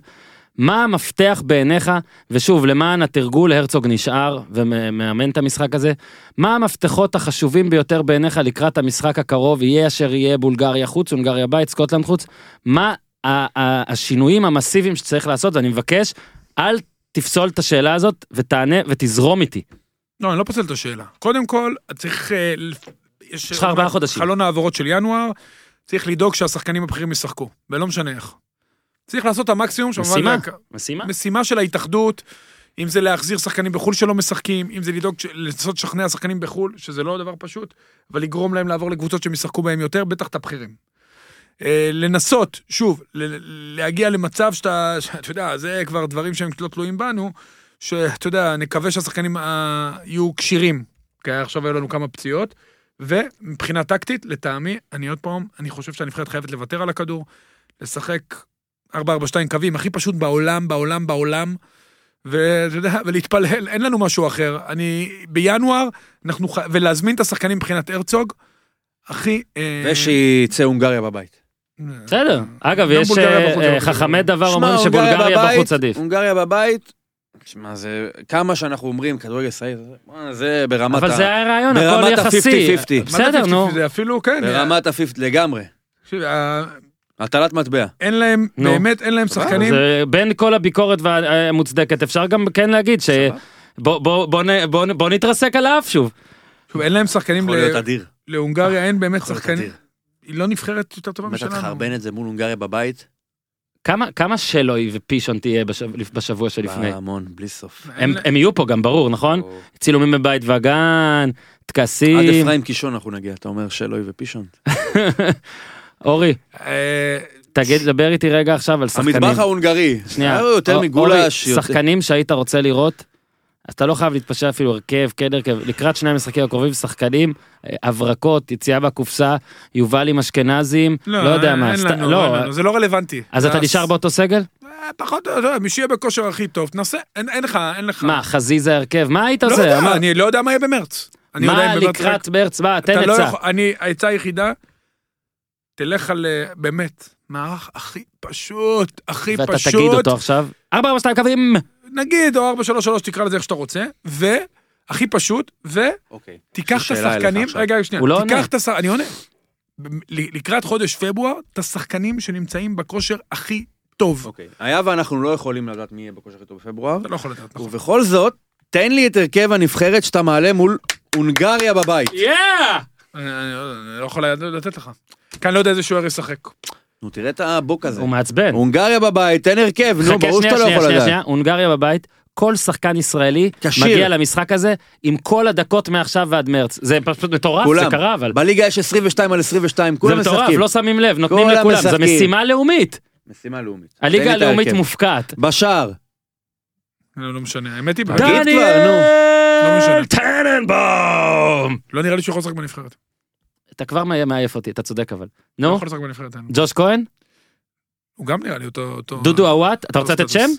מה המפתח בעיניך, ושוב, למען התרגול, הרצוג נשאר ומאמן את המשחק הזה, מה המפתחות החשובים ביותר בעיניך לקראת המשחק הקרוב, יהיה אשר יהיה בולגריה חוץ, הונגריה בית, סקוטלנד חוץ, מה השינויים המסיביים שצריך לעשות, ואני מבקש, אל תפסול את השאלה הזאת ותענה ותזרום איתי. לא, אני לא פוסל את השאלה. קודם כל, צריך... אה. יש לך ארבעה חודשים. חלון העברות של ינואר, צריך לדאוג שהשחקנים הבכירים ישחקו, ולא משנה איך. צריך לעשות את המקסימום. משימה? להק- משימה? משימה של ההתאחדות, אם זה להחזיר שחקנים בחו"ל שלא משחקים, אם זה לדאוג, לנסות לשכנע שחקנים בחו"ל, שזה לא דבר פשוט, אבל לגרום להם לעבור לקבוצות שהם ישחקו בהם יותר, בטח את הבכירים. אה, לנסות, שוב, להגיע למצב שאתה, שאתה יודע, זה כבר דברים שהם לא תלויים בנו, שאתה יודע, נקווה שהשחקנים אה, יהיו כשירים, כי עכשיו היו לנו כמה פציעות, ומבחינה טקטית, לטעמי, אני עוד פעם, אני חושב שהנבחרת חייבת לוותר על הכדור, לשחק 4-4-2 קווים, הכי פשוט בעולם, בעולם, בעולם, ואתה יודע, ולהתפלל, אין לנו משהו אחר. אני, בינואר, אנחנו. ולהזמין את השחקנים מבחינת הרצוג, הכי... אה, ושיצא הונגריה בבית. בסדר. אגב, יש אה, אה, חכמי דבר אומרים שבולגריה בחוץ עדיף. הונגריה בבית, שמע, זה כמה שאנחנו אומרים כדורגל ישראלי, זה- ברמת אבל ה... זה היה רעיון, ברמת הכל יחסי. ה-50-50. מה זה בסדר, 50? נו. זה אפילו, כן. ברמת הפיפט לגמרי. הטלת מטבע. אין להם, נו. באמת אין להם שחקנים. זה בין כל הביקורת המוצדקת, אפשר גם כן להגיד ש... בוא- בוא- בוא בוא בוא נתרסק על האף שוב. שוב, אין להם שחקנים, יכול ל- להיות אדיר. להונגריה אין באמת שחקנים. אדיר. היא לא נבחרת יותר טובה באמת משלנו. תחרבן את זה מול הונגריה בבית, כמה כמה שלוי ופישון תהיה בשב- בשבוע שלפני? המון, בלי סוף. הם הם יהיו פה גם, ברור, נכון? צילומים בבית וגן, עד טקסים. אפרים קישון אנחנו נגיע, אתה אומר שלוי ופישון. אורי, אה, תגיד, דבר איתי רגע עכשיו על שחקנים. המטבח ההונגרי, שנייה. היה יותר אור- מגולש. יותר- שחקנים שהיית רוצה לראות, אז אתה לא חייב להתפשר אפילו הרכב, כן הרכב, לקראת שני המשחקים הקרובים, שחקנים, אה, הברקות, יציאה מהקופסה, יובלים אשכנזים, לא יודע מה. אין סת- לנו, לא, אין לנו, זה לא רלוונטי. אז אתה נשאר באותו סגל? אה, פחות, אתה יודע, מי שיהיה בכושר הכי טוב, תנסה, אין לך, אין לך. מה, חזיזה הרכב? מה היית לא עושה? יודע, מה- אני לא יודע מה יהיה במרץ. יודע מה לקראת מרץ? מה, תן לא עצה. העצה היחידה, תלך על, אה, באמת, מערך הכי פשוט, הכי ואתה פשוט. תגיד אותו עכשיו. 4 4 2 קווים. נגיד, או 433, תקרא לזה איך שאתה רוצה, והכי פשוט, ותיקח אוקיי. את שאלה אליך השחקנים. רגע, שנייה, לא. תיקח את השחקנים, אני עונה. לקראת חודש פברואר, את השחקנים שנמצאים בכושר הכי טוב. אוקיי. היה ואנחנו לא יכולים לדעת מי יהיה בכושר הכי טוב בפברואר, אתה לא יכול לדעת, נכון. ובכל זאת, תן לי את הרכב הנבחרת שאתה מעלה מול הונגריה בבית. יאה! אני לא- לא יכול לתת לך. כי אני לא יודע איזה שוער ישחק. נו, תראה את הבוק הזה. הוא מעצבן. הונגריה בבית, תן הרכב, נו, ברור שאתה לא יכול לדעת. שנייה, הונגריה בבית, כל שחקן ישראלי כשיר. מגיע למשחק הזה עם כל הדקות מעכשיו ועד מרץ. זה פשוט מטורף, זה כולם. קרה, אבל... בליגה יש 22 על 22, זה כולם מטורף, משחקים. לא שמים לב, נותנים כולם לכולם, זו משחקים. משימה לאומית. משימה לאומית. הליגה הלאומית. מופקעת. בשער, לא לא משנה, האמת היא, תגיד כבר, נו. לא משנה. טננבאום! לא נראה לי שהוא יכול לשחק בנבחרת. אתה כבר מע- מעייף אותי, אתה צודק אבל. לא נו, יכול לשחק בנבחרת. אין. ג'וש כהן? הוא גם נראה לי אותו... דודו עוואט? אתה רוצה לתת שם? סטטוס.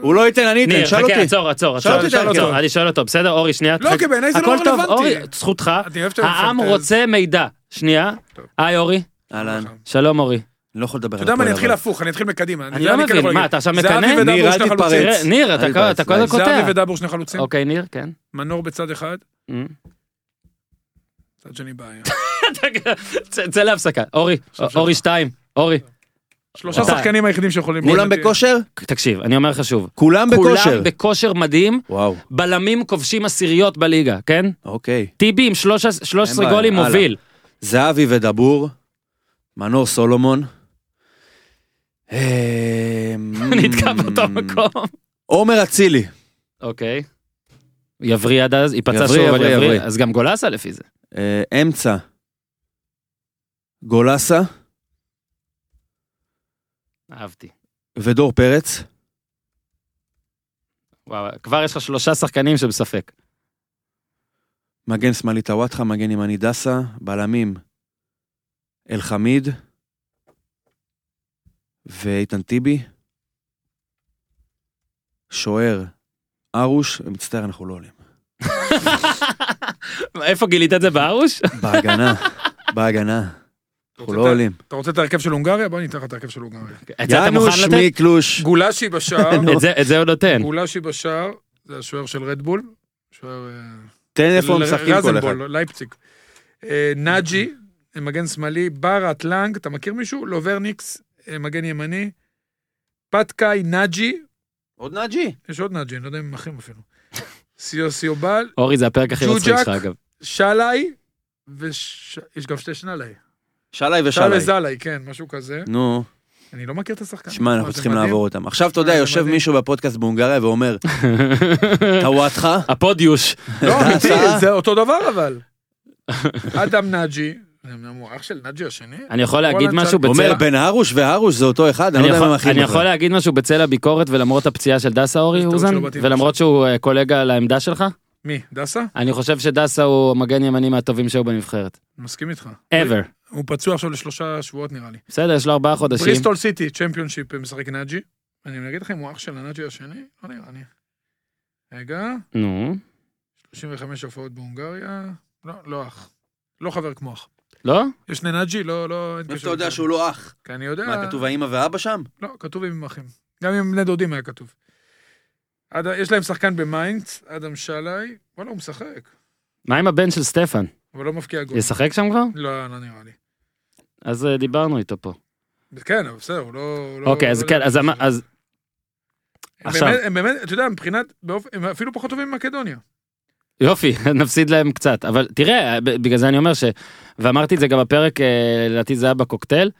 הוא לא ייתן, אני אתן, ניר, שאל חכה, אותי. עצור, עצור, עצור, עצור. אני שואל אותו, בסדר? אורי, שנייה. לא. כי בעיניי זה לא הכל טוב, רלוונטי. אורי, זכותך. העם. רוצה מידע. שנייה. היי אורי. אהלן, שלום אורי. לא יכול לדבר אתה על יודע מה, אני הפועל, אתחיל. הפוך, אני אתחיל מקדימה. אני לא כן מבין, יכול מה. אתה עכשיו מקנא? ניר, אל תתפרץ. ניר, אתה כל- אתה הזמן. קוטע. זהבי ודבור שני חלוצים. אוקיי, ניר, כן. מנור בצד אחד, אמ. צד שני בעיה. צא להפסקה. אורי, אורי שתיים. אורי, שלושה אתה- שחקנים היחידים שיכולים... כולם בכושר? תקשיב, אני אומר לך שוב. כולם בכושר. כולם בכושר מדהים, וואו, בלמים כובשים עשיריות בליגה, כן? אוקיי. טיבי עם 13 13 בעיה, גולים. מוביל. זהבי ודבור, מנור סולומון. אמ, נתקע באותו מקום. עומר אצילי. אוקיי. יבריא עד אז, ייפצע שוב, אבל יבריא. אז גם גולסה לפי זה. אה, אמצע. גולסה אהבתי. ודור פרץ. וואו, כבר יש לך שלושה שחקנים שבספק. מגן שמאלי טוואטחה, מגן ימני דסה, בלמים אלחמיד ואיתן טיבי. שוער ארוש, מצטער, אנחנו לא עולים. איפה גילית את זה בארוש? בהגנה, בהגנה, אנחנו לא עולים. אתה רוצה את ההרכב של הונגריה? בוא ניתן לך את ההרכב של הונגריה. את זה אתה יאנוש מוכן לתת? מיקלוש. גולשי בשער, את זה- הוא נותן. גולשי בשער, זה השוער של רדבול. שוער... אה, תן איפה משחקים כל אחד. לייפציג. אה, נאג'י, מגן שמאלי, בארת לנג, אתה מכיר מישהו? לוברניקס, מגן ימני. פטקאי, נאג'י, עוד נאג'י. יש עוד נאג'י, אני לא יודע אם הם אחים אפילו. סיוסיובל, אורי, זה הפרק הכי מצחיק. שלך, אגב. שלאי, ויש גם שתי שנלי. שלי שלאי ושלי. וזלי, כן, משהו כזה. נו, אני לא מכיר את השחקן. שמע, אנחנו צריכים. לעבור אותם. עכשיו אתה יודע, יושב. מישהו בפודקאסט בהונגריה ואומר, טוואטחה, הפודיוש. לא, אמיתי. זה אותו דבר אבל. אדם נאג'י, הוא אח של נאג'י השני? אני יכול להגיד משהו צד- אומר בצל... בין הרוש והרוש זה אותו אחד, אני לא יודע אם הם אחים אני. יכול להגיד משהו בצל הביקורת ולמרות הפציעה של דסה אורי אוזן ולמרות שהוא אה, קולגה לעמדה שלך מי, דסה? אני חושב שדסה הוא מגן ימני מהטובים שהיו בנבחרת. מסכים איתך. ever. הוא פצוע עכשיו לשלושה שבועות נראה לי. בסדר יש לו ארבעה חודשים. בריסטול סיטי, צ'מפיונשיפ, משחק נאג'י. אני אגיד לכם, הוא אח של הנאג'י השני? לא נראה לי. רגע, נו. 35 הופעות בהונגריה. לא, לא אח. לא חבר כמו אח. לא? יש שני נאג'י, לא, לא, אין איך אתה יודע שהוא לא אח? כי אני יודע... מה, כתוב האמא ואבא שם? לא, כתוב עם אחים. גם עם בני דודים היה כתוב. עד, יש להם שחקן במיינץ, אדם שלאי. וואלה, הוא משחק. מה עם הבן של סטפן? אבל לא מבקיע גול. ישחק שם כבר? לא, לא נראה לי. אז אה, דיברנו איתו פה. כן, אבל בסדר, הוא לא... לא- אוקיי אז לא כן. אז אז הם עכשיו. באמת- הם באמת, אתה יודע, מבחינת, באופ- הם אפילו פחות טובים ממקדוניה. יופי, נפסיד להם קצת. אבל תראה, בגלל זה אני אומר ש... ואמרתי את זה גם בפרק, אה, לדעתי זה היה בקוקטייל,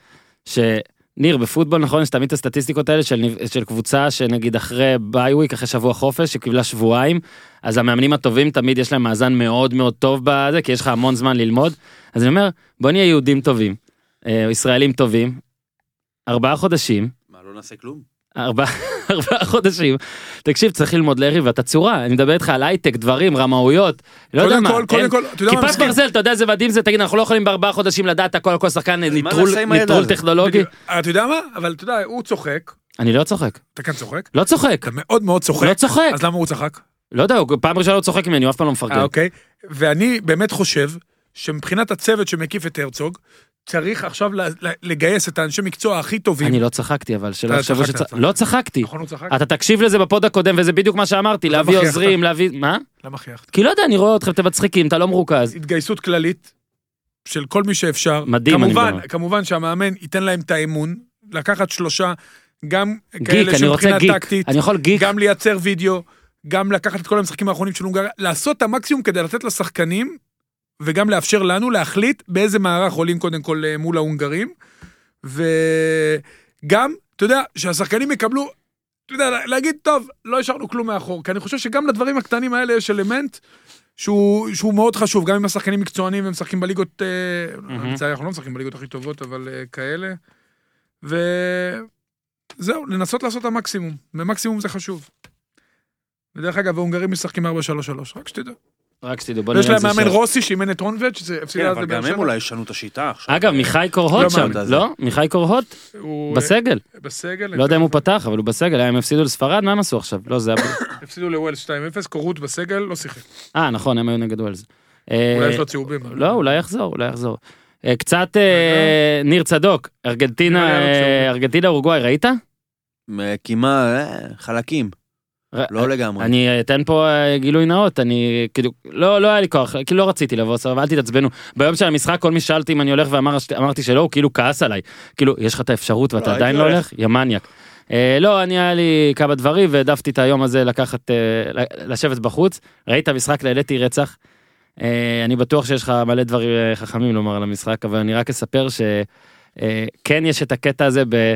שניר, בפוטבול נכון, יש תמיד את הסטטיסטיקות האלה של, של קבוצה שנגיד אחרי bye week, אחרי שבוע חופש, שקיבלה שבועיים, אז המאמנים הטובים תמיד יש להם מאזן מאוד מאוד טוב בזה, כי יש לך המון זמן ללמוד. אז אני אומר, בוא נהיה יהודים טובים, אה, ישראלים טובים, ארבעה חודשים, מה, לא נעשה כלום? ארבעה ארבעה חודשים. תקשיב, צריך ללמוד לריב, אתה צורה, אני מדבר איתך על הייטק, דברים, רמאויות, לא יודע קודם מה. כל, קודם כל, אתה יודע מה, כיפת. ברזל, אתה יודע איזה מדהים זה, תגיד, אנחנו לא יכולים בארבעה חודשים לדעת הכל כל שחקן, הזה? טכנולוגי. בדיוק. אתה יודע מה? אבל אתה יודע, הוא צוחק. אני לא צוחק, אתה כן צוחק? לא צוחק, אתה מאוד מאוד צוחק. לא צוחק. אז למה הוא צחק? לא יודע, פעם ראשונה הוא צוחק ממני, הוא אף פעם לא אה, מפרגן. אוקיי. ואני באמת חושב שמבחינת הצוות שמקיף את הרצוג, צריך עכשיו לגייס את האנשי מקצוע הכי טובים. אני לא צחקתי, אבל שלא אתה יחשבו שצ... לא צחקתי. נכון, הוא צחק? אתה תקשיב לזה בפוד הקודם, וזה בדיוק מה שאמרתי, להביא? עוזרים, להביא... מה? למה חייכת? כי לא יודע, אני רואה אתכם, אתם מצחיקים, אתה לא מרוכז. התגייסות כללית של כל מי שאפשר. מדהים, אני מדבר. כמובן שהמאמן ייתן להם את האמון, לקחת שלושה, גם כאלה שמבחינה. טקטית, אני יכול גיק. גם לייצר וידאו, גם לקחת את כל המשחקים האחרונים של הונגריה, לעשות את המקסימום כדי לתת לשחקנים, וגם לאפשר לנו להחליט באיזה מערך עולים קודם כל אה, מול ההונגרים, וגם, אתה יודע, שהשחקנים יקבלו, אתה יודע, להגיד, טוב, לא השארנו כלום מאחור, כי אני חושב שגם לדברים הקטנים האלה יש אלמנט שהוא, שהוא מאוד חשוב, גם אם השחקנים מקצוענים והם משחקים בליגות. לצערי אנחנו לא משחקים בליגות הכי טובות, אבל אה, כאלה. וזהו, לנסות לעשות את המקסימום, ומקסימום זה חשוב. ודרך אגב, ההונגרים משחקים 4-3-3, רק שתדע. רק שתדעו, בוא ויש נראה להם איזה מאמן שעה. רוסי שאימן את רונבץ', שזה כן, הפסידה אז אבל לבאר גם הם שבע. אולי ישנו את השיטה עכשיו. אגב, מיכאי קורהוט לא שם, אמרת זה. לא? מיכאי קורהוט? הוא בסגל. אה, בסגל. לא יודע אם הוא פתח, אבל הוא בסגל, הם הפסידו לספרד, מה הם עשו עכשיו? לא, זה היה... הפסידו לווילס 2-0, קורות בסגל, לא שיחק. אה, נכון, הם היו נגד ווילס. אה, אולי יש לו צהובים. לא, אולי יחזור, אולי יחזור. אה, קצת אה, ניר צדוק, ארגנטינה, נראה לי היה לו אה, צהוב. ארגנטינה אורוגוואי, ראית? כמעט, אה, חלקים, לא לגמרי. אני אתן פה אה, גילוי נאות, אני כאילו, לא, לא היה לי כוח, כאילו לא רציתי לבוא, סבבה, אל תתעצבנו. ביום של המשחק כל מי ששאל אותי אם אני הולך ואמרתי שלא, הוא כאילו כעס עליי. כאילו, יש לך את האפשרות ואתה לא, עדיין לא הולך. יא מניאק. אה, לא, אני היה לי כמה דברים והעדפתי את היום הזה לקחת, אה, לשבת בחוץ. ראית משחק לעליתי רצח. אני בטוח שיש לך מלא דברים חכמים לומר על המשחק, אבל אני רק אספר שכן יש את הקטע הזה ב...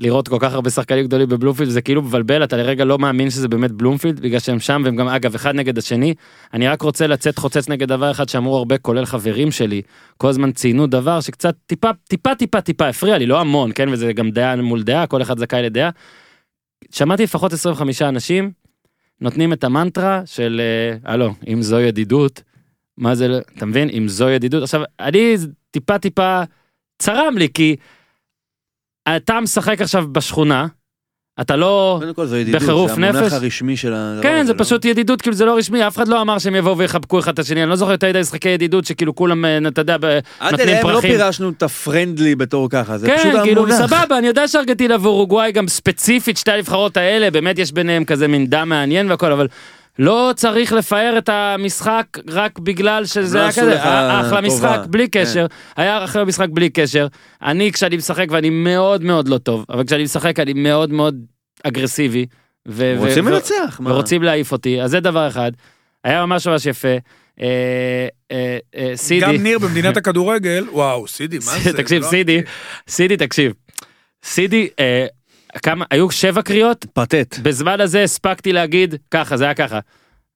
לראות כל כך הרבה שחקנים גדולים בבלומפילד זה כאילו מבלבל אתה לרגע לא מאמין שזה באמת בלומפילד בגלל שהם שם והם גם אגב אחד נגד השני אני רק רוצה לצאת חוצץ נגד דבר אחד שאמרו הרבה כולל חברים שלי כל הזמן ציינו דבר שקצת טיפה טיפה טיפה טיפה הפריע לי לא המון כן וזה גם דעה מול דעה כל אחד זכאי לדעה. שמעתי לפחות 25 אנשים נותנים את המנטרה של, אה, הלו, אם זו ידידות, מה זה, אתה מבין? אם זו ידידות. עכשיו, אני טיפה טיפה צרם לי, כי אתה משחק עכשיו בשכונה, אתה לא... קודם כל זו ידידות, בחירוף זה המונח נפש. הרשמי של הדבר כן, זה לא? פשוט ידידות, כאילו זה לא רשמי, אף אחד לא אמר שהם יבואו ויחבקו אחד את השני, אני לא זוכר יותר מדי משחקי ידידות שכאילו כולם, אה, אתה יודע, ב- עד נותנים אליהם לא פרחים. פירשנו את הפרנדלי בתור ככה, זה פשוט כן, כאילו, המונח. סבבה, אני יודע שארגנטינה ואורוגוואי גם ספציפית, שתי הנבחרות האלה, באמת יש ביניהם כזה מין דם מעניין והכל, אבל לא צריך לפאר את המשחק רק בגלל שזה לא היה כזה, אחלה. משחק בלי כן. קשר, היה אחלה משחק בלי קשר. אני כשאני משחק ואני מאוד מאוד לא טוב, אבל כשאני משחק אני מאוד מאוד אגרסיבי. ו- רוצים ו- לנצח, מה? ורוצים להעיף אותי, אז זה דבר אחד. היה ממש ממש יפה. אה, אה, אה, סידי. גם ניר במדינת הכדורגל, וואו, סידי, מה זה? תקשיב, לא סידי. סידי, תקשיב. סידי, כמה, היו שבע קריאות, פתט. בזמן הזה הספקתי להגיד ככה, זה היה ככה.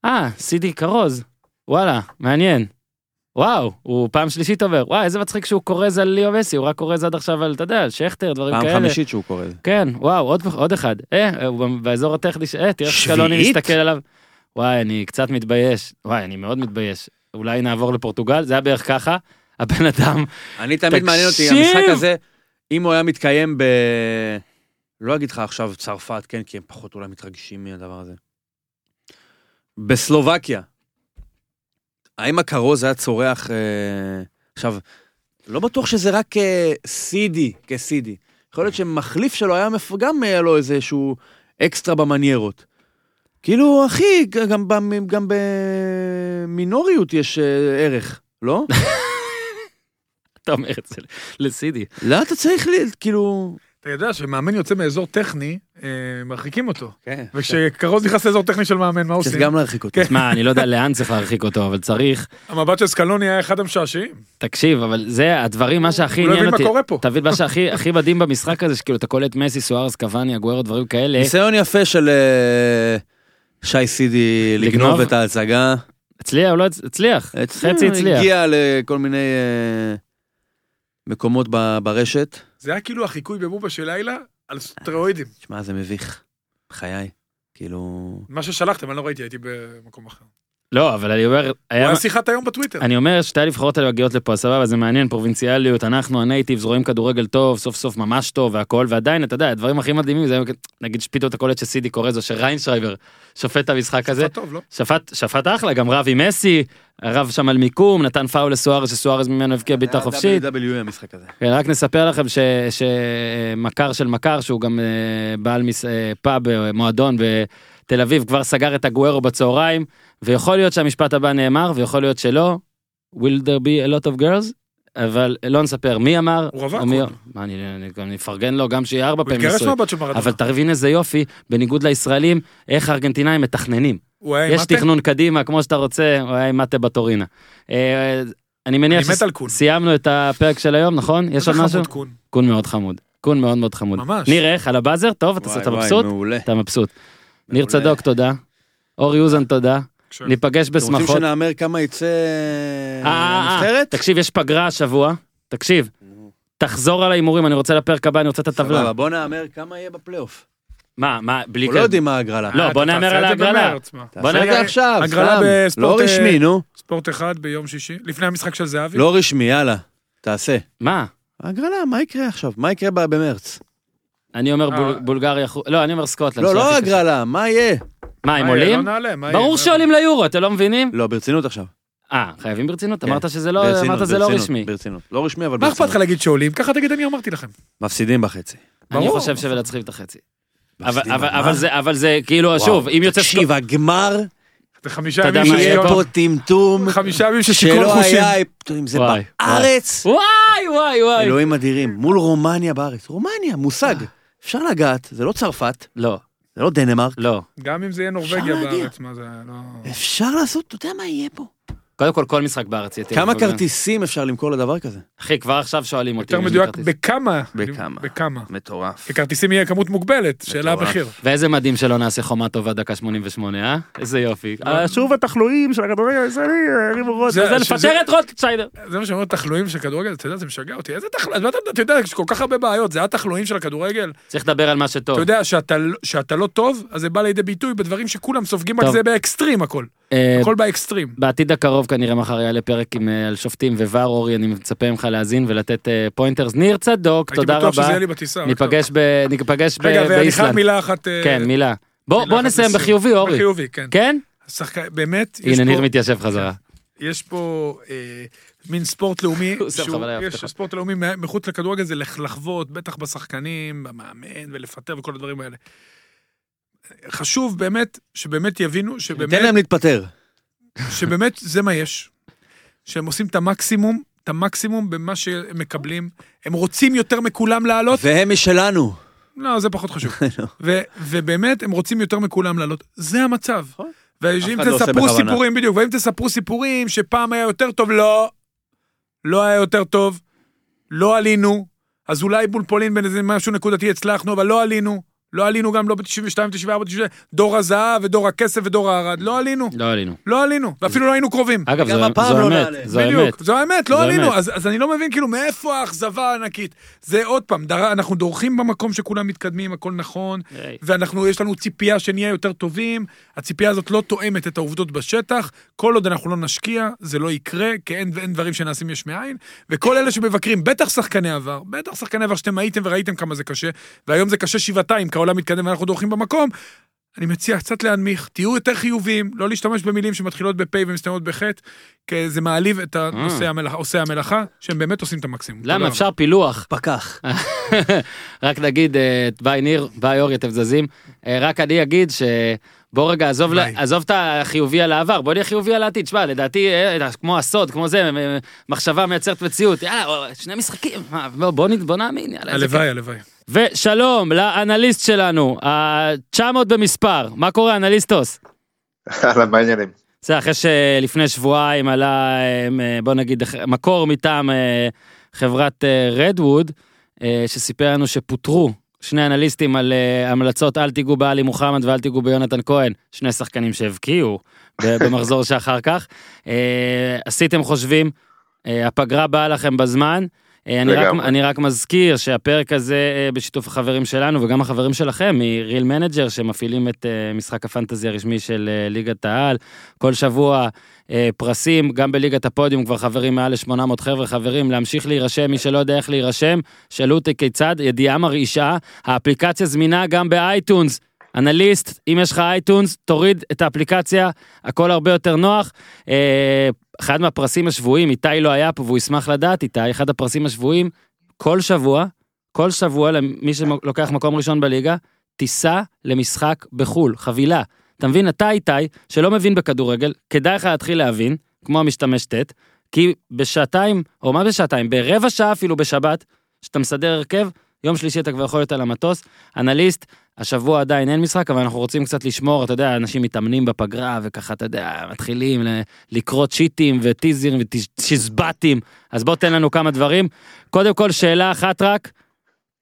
אה, סידי כרוז, וואלה, מעניין. וואו, הוא פעם שלישית עובר. וואי, איזה מצחיק שהוא כורז על ליאו מסי, הוא רק כורז עד עכשיו על, אתה יודע, על שכטר, דברים פעם כאלה. חמישית שהוא קורא לזה. כן, וואו, עוד, עוד אחד. אה, הוא באזור הטכני, אה, תראה איך סקלוני? מסתכל עליו. וואי, אני קצת מתבייש. וואי, אני מאוד מתבייש. אולי נעבור לפורטוגל, זה היה בערך ככה. הבן אדם, אני תמיד מעניין אותי! המשחק הזה, אם הוא היה מתקיים ב... לא אגיד לך עכשיו צרפת, כן, כי הם פחות אולי מתרגשים מהדבר הזה. בסלובקיה, האם הכרוז היה צורח... אה, עכשיו, לא בטוח שזה רק אה, סידי כסידי. יכול להיות שמחליף שלו היה מפ... גם היה לו איזשהו אקסטרה במניירות. כאילו, אחי, גם, במ- גם במינוריות יש אה, ערך, לא? אתה אומר את זה לסידי. לא, אתה צריך, כאילו... אתה יודע שמאמן יוצא מאזור טכני, אה, מרחיקים אותו. כן. וכשכרוז נכנס לאזור טכני של מאמן, מה צריך עושים? גם להרחיק אותו. כן. שמע, אני לא יודע לאן צריך להרחיק אותו, אבל צריך, המבט של סקלוני היה אחד המשעשעים. תקשיב, אבל זה הדברים, מה שהכי הוא לא עניין הבין מה אותי, קורה פה. תבין מה שהכי הכי מדהים במשחק הזה, שכאילו אתה קולט מסי, סוארס, קוואני, אגוארו, דברים כאלה, ניסיון יפה של אה, שי סידי לגנוב? את ההצגה. הצליח, הוא לא הצ- הצליח, חצי הצליח. הגיע לכל מיני אה, מקומות ברשת. זה היה כאילו החיקוי בבובה של לילה על סטרואידים. שמע, זה מביך. חיי. כאילו... מה ששלחתם, אני לא ראיתי, הייתי במקום אחר. לא, אבל אני אומר, הוא היה- היה שיחת היום בטוויטר. אני אומר שתי הנבחרות האלה מגיעות לפה, סבבה, זה מעניין, פרובינציאליות, אנחנו ה natives רואים כדורגל טוב, סוף סוף ממש טוב והכל, ועדיין, אתה יודע, הדברים הכי מדהימים זה, נגיד שפתאום אתה קולט שסידי קורז או שריינשרייבר שופט את המשחק הזה, שיחת טוב, לא? שפט, שפט אחלה, גם רב עם מסי, רב שם על מיקום, נתן פאול לסוארז, שסוארז ממנו הבקיע בעיטה חופשית. WWE המשחק הזה. כן, רק נספר לכם ש- שמכר של מכר, שהוא גם אה, בעל אה, פאב, אה, מועדון בתל אביב, כבר סגר את הגוארו בצהריים, ויכול להיות שהמשפט הבא נאמר, ויכול להיות שלא, will there be a lot of girls, אבל לא נספר מי אמר. הוא רווק מי-. מה, אני, אני, אני אפרגן לו גם שיהיה ארבע הוא פעמים התגרש נשוי. מהבת של מרדונה. אבל תבין איזה יופי, בניגוד לישראלים, איך הארגנטינאים מתכננים. יש מטה? תכנון קדימה, כמו שאתה רוצה, הוא היה עם מטה בטורינה. אה, אני מניח. שסיימנו את הפרק של היום, נכון? יש עוד משהו? קון. קון מאוד חמוד. קון מאוד מאוד חמוד. ממש. ניר, איך? על הבאזר? טוב, אתה וואי, אתה וואי, מבסוט? מעולה. אתה מבסוט. ניר. צדוק, תודה. אורי אוזן, תודה. ניפגש אתם רוצים בשמחות. שנאמר כמה יצא אה, אה, אה, הנבחרת? תקשיב, יש פגרה השבוע. תקשיב, תחזור על ההימורים, אני רוצה לפרק הבא, אני רוצה את הטבלה. סבבה, בוא נאמר כמה יהיה בפלייאוף. מה, מה, בלי אנחנו לא יודעים מה ההגרלה. לא, אה, בוא נאמר על ההגרלה. בוא נראה- זה עכשיו, הגרלה סתם. בספורט, לא רשמי, אה, נו. ספורט אחד ביום שישי, לפני המשחק של זהבי. לא רשמי, יאללה. תעשה. מה? הגרלה, מה יקרה עכשיו? מה יקרה במרץ? אני אומר אה. בול- בולגריה, לא, אני אומר סקוטלנד. לא, לא. הגרלה, מה יהיה? מה, הם מה? עולים? לא נעלה, מה ברור יהיה? שעולים ליורו, אתם לא מבינים? לא, ברצינות עכשיו. אה, חייבים ברצינות? כן. אמרת שזה לא, ברצינות, אמרת זה לא ברצינות, רשמי. ברצינות. לא רשמי, אבל מה אכפת לך ברצינות. להגיד שעולים? ככה תגיד אני אמרתי לכם. מפסידים בחצי. אני ברור. חושב שמנצחים את החצי. אבל- מפסידים אבל- בגמר. אבל זה, אבל זה כאילו, שוב, אם יוצא תקשיב, הגמר, זה חמישה אתה יודע ימים מה של יהיה פה טמטום חמישה ימים של שיכרון שלא חושים. היה, אם זה וואי, בארץ, וואי, וואי, וואי. אלוהים אדירים, מול רומניה בארץ. רומניה, מושג. אפשר לגעת, זה לא צרפת, לא, זה לא דנמרק. לא. גם אם זה יהיה נורבגיה. בארץ, מה זה, לא... אפשר לעשות, אתה יודע מה יהיה פה? קודם כל, כל משחק בארץ יהיה כמה. כרטיסים אפשר למכור לדבר כזה? אחי, כבר עכשיו שואלים אותי. יותר מדויק. בכמה? בכמה. בכמה. מטורף. כי כרטיסים יהיה כמות מוגבלת, שאלה. המחיר. ואיזה מדהים שלא נעשה חומה טובה דקה 88, אה? איזה יופי. אה, שוב התחלואים של הכדורגל הישראלי, הרימו ראש. זה- לפטר את רוטשיידר. זה מה שאומר תחלואים של כדורגל, אתה יודע, זה משגע אותי. איזה תחלואים? אתה יודע, יש כל כך הרבה בעיות, זה התחלואים של הכדורגל. צריך לדבר על מה שטוב. אתה יודע, שאתה לא- שאתה לא טוב, אז זה בא לידי ביטוי בדברים שכולם סופגים, רק. זה באקסטרים הכל. אה, הכל באקסטרים. בעתיד הקרוב כנראה מחר יעלה פרק עם אה, על שופטים ו VAR אורי, אני מצפה ממך להאזין ולתת אה, pointers. ניר צדוק, הייתי תודה בטוח שזה רבה. יהיה לי בטיסה. ניפגש ב- ניפגש ב-. רגע, ואני חייב. מילה אחת... כן, מילה. בוא נסיים. בחיובי, אורי. בחיובי, כן. כן? באמת, הנה, ניר מתיישב חזרה. יש פה אה, מין ספורט לאומי, שהוא- יש. ספורט לאומי מחוץ לכדורגל זה לח- לחוות, בטח בשחקנים, במאמן ולפטר וכל הדברים האלה. חשוב באמת, שבאמת יבינו, שבאמת, תן להם להתפטר. שבאמת זה מה יש. שהם עושים את המקסימום, את המקסימום במה שהם מקבלים. הם רוצים יותר מכולם לעלות, והם משלנו. לא, זה פחות חשוב. לא. ו- ובאמת, הם רוצים יותר מכולם לעלות. זה המצב. נכון. ואם לא תספרו. סיפורים, בדיוק, ואם תספרו סיפורים שפעם היה יותר טוב, לא. לא היה יותר טוב. לא עלינו. אז אולי מול פולין בין איזה משהו נקודתי הצלחנו, אבל לא עלינו. לא עלינו גם לא ב-92, 94, 92, דור הזהב ודור הכסף ודור הערד. לא עלינו. לא עלינו. לא עלינו. ואפילו לא היינו קרובים. אגב, זו לא אמת, נעלה. זו בדיוק, אמת. זו האמת, לא זו עלינו. אז, אז אני לא מבין כאילו מאיפה האכזבה הענקית. זה עוד פעם, דר, אנחנו דורכים במקום שכולם מתקדמים, הכל נכון, היי. ואנחנו, יש לנו ציפייה שנהיה יותר טובים, הציפייה הזאת לא תואמת את העובדות בשטח, כל עוד אנחנו לא נשקיע, זה לא יקרה, כי אין, אין דברים שנעשים יש מאין, וכל אלה שמבקרים, בטח שחקני עבר, בטח שחקני עבר שאתם הייתם וראיתם כמה זה קשה, והיום זה קשה שבעתיים, כי העולם מתקדם ואנחנו דורכים במקום, אני מציע קצת להנמיך, תהיו יותר חיוביים, לא להשתמש במילים שמתחילות בפ' ומסתיימות בח', כי זה מעליב את הנושא המלאכה, עושי המלאכה, שהם באמת עושים את המקסימום. למה אפשר פילוח? פקח. רק נגיד, אה, ביי ניר, ביי אורי, אתם זזים. אה, רק אני אגיד ש... בוא רגע, עזוב. לה- עזוב את החיובי על העבר, בוא נהיה חיובי על העתיד. שמע, לדעתי, אה, כמו הסוד, כמו זה, אה, מחשבה מייצרת מציאות. יאללה, אה, שני משחקים, מה, בוא, בוא, בוא נאמין, יאללה. הלוואי, הלוואי. ושלום לאנליסט שלנו, ה-900 במספר, מה קורה אנליסטוס? אהלן, מה העניינים? זה אחרי שלפני שבועיים עלה, אה, בוא נגיד, מקור מטעם אה, חברת רדווד, שסיפר לנו שפוטרו שני אנליסטים על אה, המלצות אל תיגעו באלי מוחמד ואל תיגעו ביונתן כהן, שני שחקנים שהבקיעו במחזור שאחר כך. אה, עשיתם חושבים, אה, הפגרה באה לכם בזמן. אה, אני רק. אני רק מזכיר שהפרק הזה אה, בשיתוף החברים שלנו וגם החברים שלכם מ Real Manager שמפעילים את אה, משחק הפנטזי הרשמי של ליגת העל. כל שבוע פרסים, גם בליגת הפודיום כבר חברים מעל ל-800 חבר'ה חברים, להמשיך להירשם, מי שלא יודע איך להירשם, שאלו אותי כיצד, ידיעה מרעישה, האפליקציה זמינה גם ב iTunes. אנליסט, אם יש לך iTunes, תוריד את האפליקציה, הכל הרבה יותר נוח. אה, אחד מהפרסים השבועיים, איתי לא היה פה והוא ישמח לדעת, איתי, אחד הפרסים השבועיים, כל שבוע, כל שבוע למי שלוקח מקום ראשון בליגה, טיסה למשחק בחו"ל, חבילה. אתה מבין, אתה איתי, שלא מבין בכדורגל, כדאי לך להתחיל להבין, כמו המשתמש ט', כי בשעתיים, או מה בשעתיים, ברבע שעה אפילו בשבת, שאתה מסדר הרכב, יום שלישי אתה כבר יכול להיות על המטוס, אנליסט, השבוע עדיין אין משחק, אבל אנחנו רוצים קצת לשמור, אתה יודע, אנשים מתאמנים בפגרה, וככה, אתה יודע, מתחילים לקרוא צ'יטים וטיזרים וצ'יזבטים, אז בוא תן לנו כמה דברים. קודם כל, שאלה אחת רק,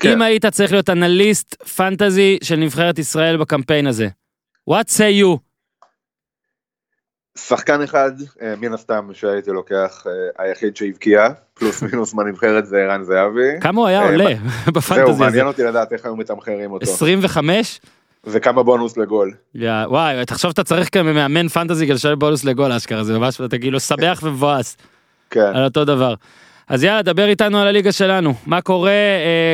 כן. אם היית צריך להיות אנליסט פנטזי של נבחרת ישראל בקמפיין הזה, what say you? שחקן אחד, אה, מן הסתם שהייתי לוקח, אה, היחיד שהבקיע, פלוס מינוס מהנבחרת זה ערן זהבי. כמה הוא היה אה, עולה זהו, בפנטזי הזה? מעניין אותי לדעת איך היו מתמחרים אותו. 25? וכמה בונוס לגול. וואי, תחשוב שאתה צריך כמאמן פנטזי כדי לשלם בונוס לגול אשכרה, זה ממש, אתה כאילו שמח ומבואס כן. על אותו דבר. אז יאללה, דבר איתנו על הליגה שלנו. מה קורה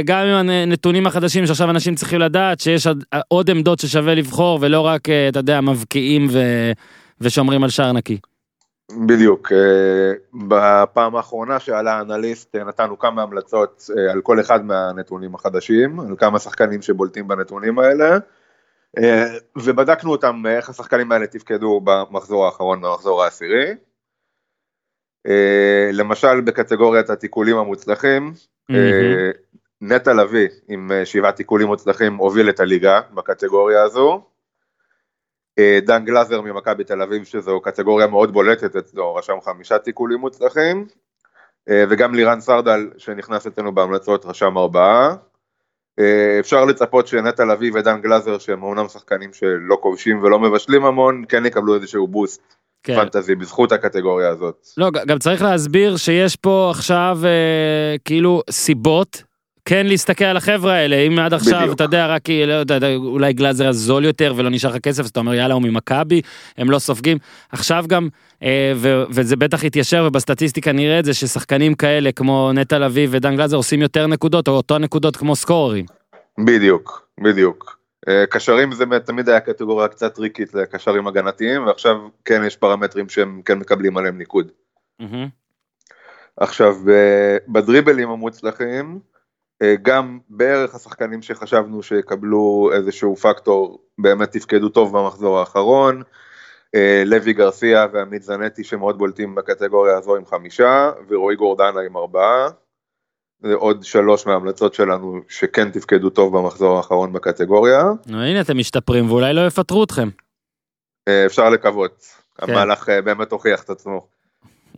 גם עם הנתונים החדשים שעכשיו אנשים צריכים לדעת, שיש עוד- עמדות ששווה לבחור, ולא רק, אתה יודע, מבקיעים ו- ושומרים על שער נקי. בדיוק, אה, בפעם האחרונה שעלה האנליסט אה, נתנו כמה המלצות אה, על כל אחד מהנתונים החדשים, על כמה שחקנים שבולטים בנתונים האלה, ובדקנו אותם איך השחקנים האלה תפקדו במחזור האחרון, במחזור העשירי. למשל בקטגוריית התיקולים המוצלחים, נטע לביא עם שבעה תיקולים מוצלחים הוביל את הליגה בקטגוריה הזו. אה, דן גלאזר ממכבי תל אביב, שזו קטגוריה מאוד בולטת אצלו, רשם חמישה תיקולים מוצלחים. אה, וגם לירן סרדל, שנכנס אצלנו בהמלצות, רשם ארבעה. אה, אפשר לצפות שנטע לביא ודן גלאזר, שהם אומנם שחקנים שלא כובשים ולא מבשלים המון, כן יקבלו איזשהו בוסט כן. פנטזי בזכות הקטגוריה הזאת. לא, גם צריך להסביר שיש פה עכשיו אה, כאילו סיבות. כן להסתכל על החבר'ה האלה, אם עד עכשיו, בדיוק. אתה יודע, רק לא יודע, אולי גלאזר הזול יותר ולא נשאר לך כסף, אז אתה אומר יאללה הוא ממכבי, הם לא סופגים. עכשיו גם, אה, ו, וזה בטח יתיישר ובסטטיסטיקה נראה את זה, ששחקנים כאלה כמו נטע לביא ודן גלאזר עושים יותר נקודות, או אותו נקודות כמו סקוררים. בדיוק, בדיוק. אה, קשרים זה תמיד היה קטגוריה קצת טריקית לקשרים הגנתיים, ועכשיו כן יש פרמטרים שהם כן מקבלים עליהם ניקוד. מהמם. עכשיו, ב- בדריבלים המוצלחים, אה, גם בערך השחקנים שחשבנו שיקבלו איזשהו פקטור באמת תפקדו טוב במחזור האחרון. אה, לוי גרסיה ועמית זנטי שמאוד בולטים בקטגוריה הזו עם חמישה, ורועי גורדנה עם ארבעה. זה עוד שלוש מההמלצות שלנו שכן תפקדו טוב במחזור האחרון בקטגוריה. נו, הנה אתם משתפרים ואולי לא יפטרו אתכם. אה, אפשר לקוות. כן. המהלך אה, באמת הוכיח את עצמו.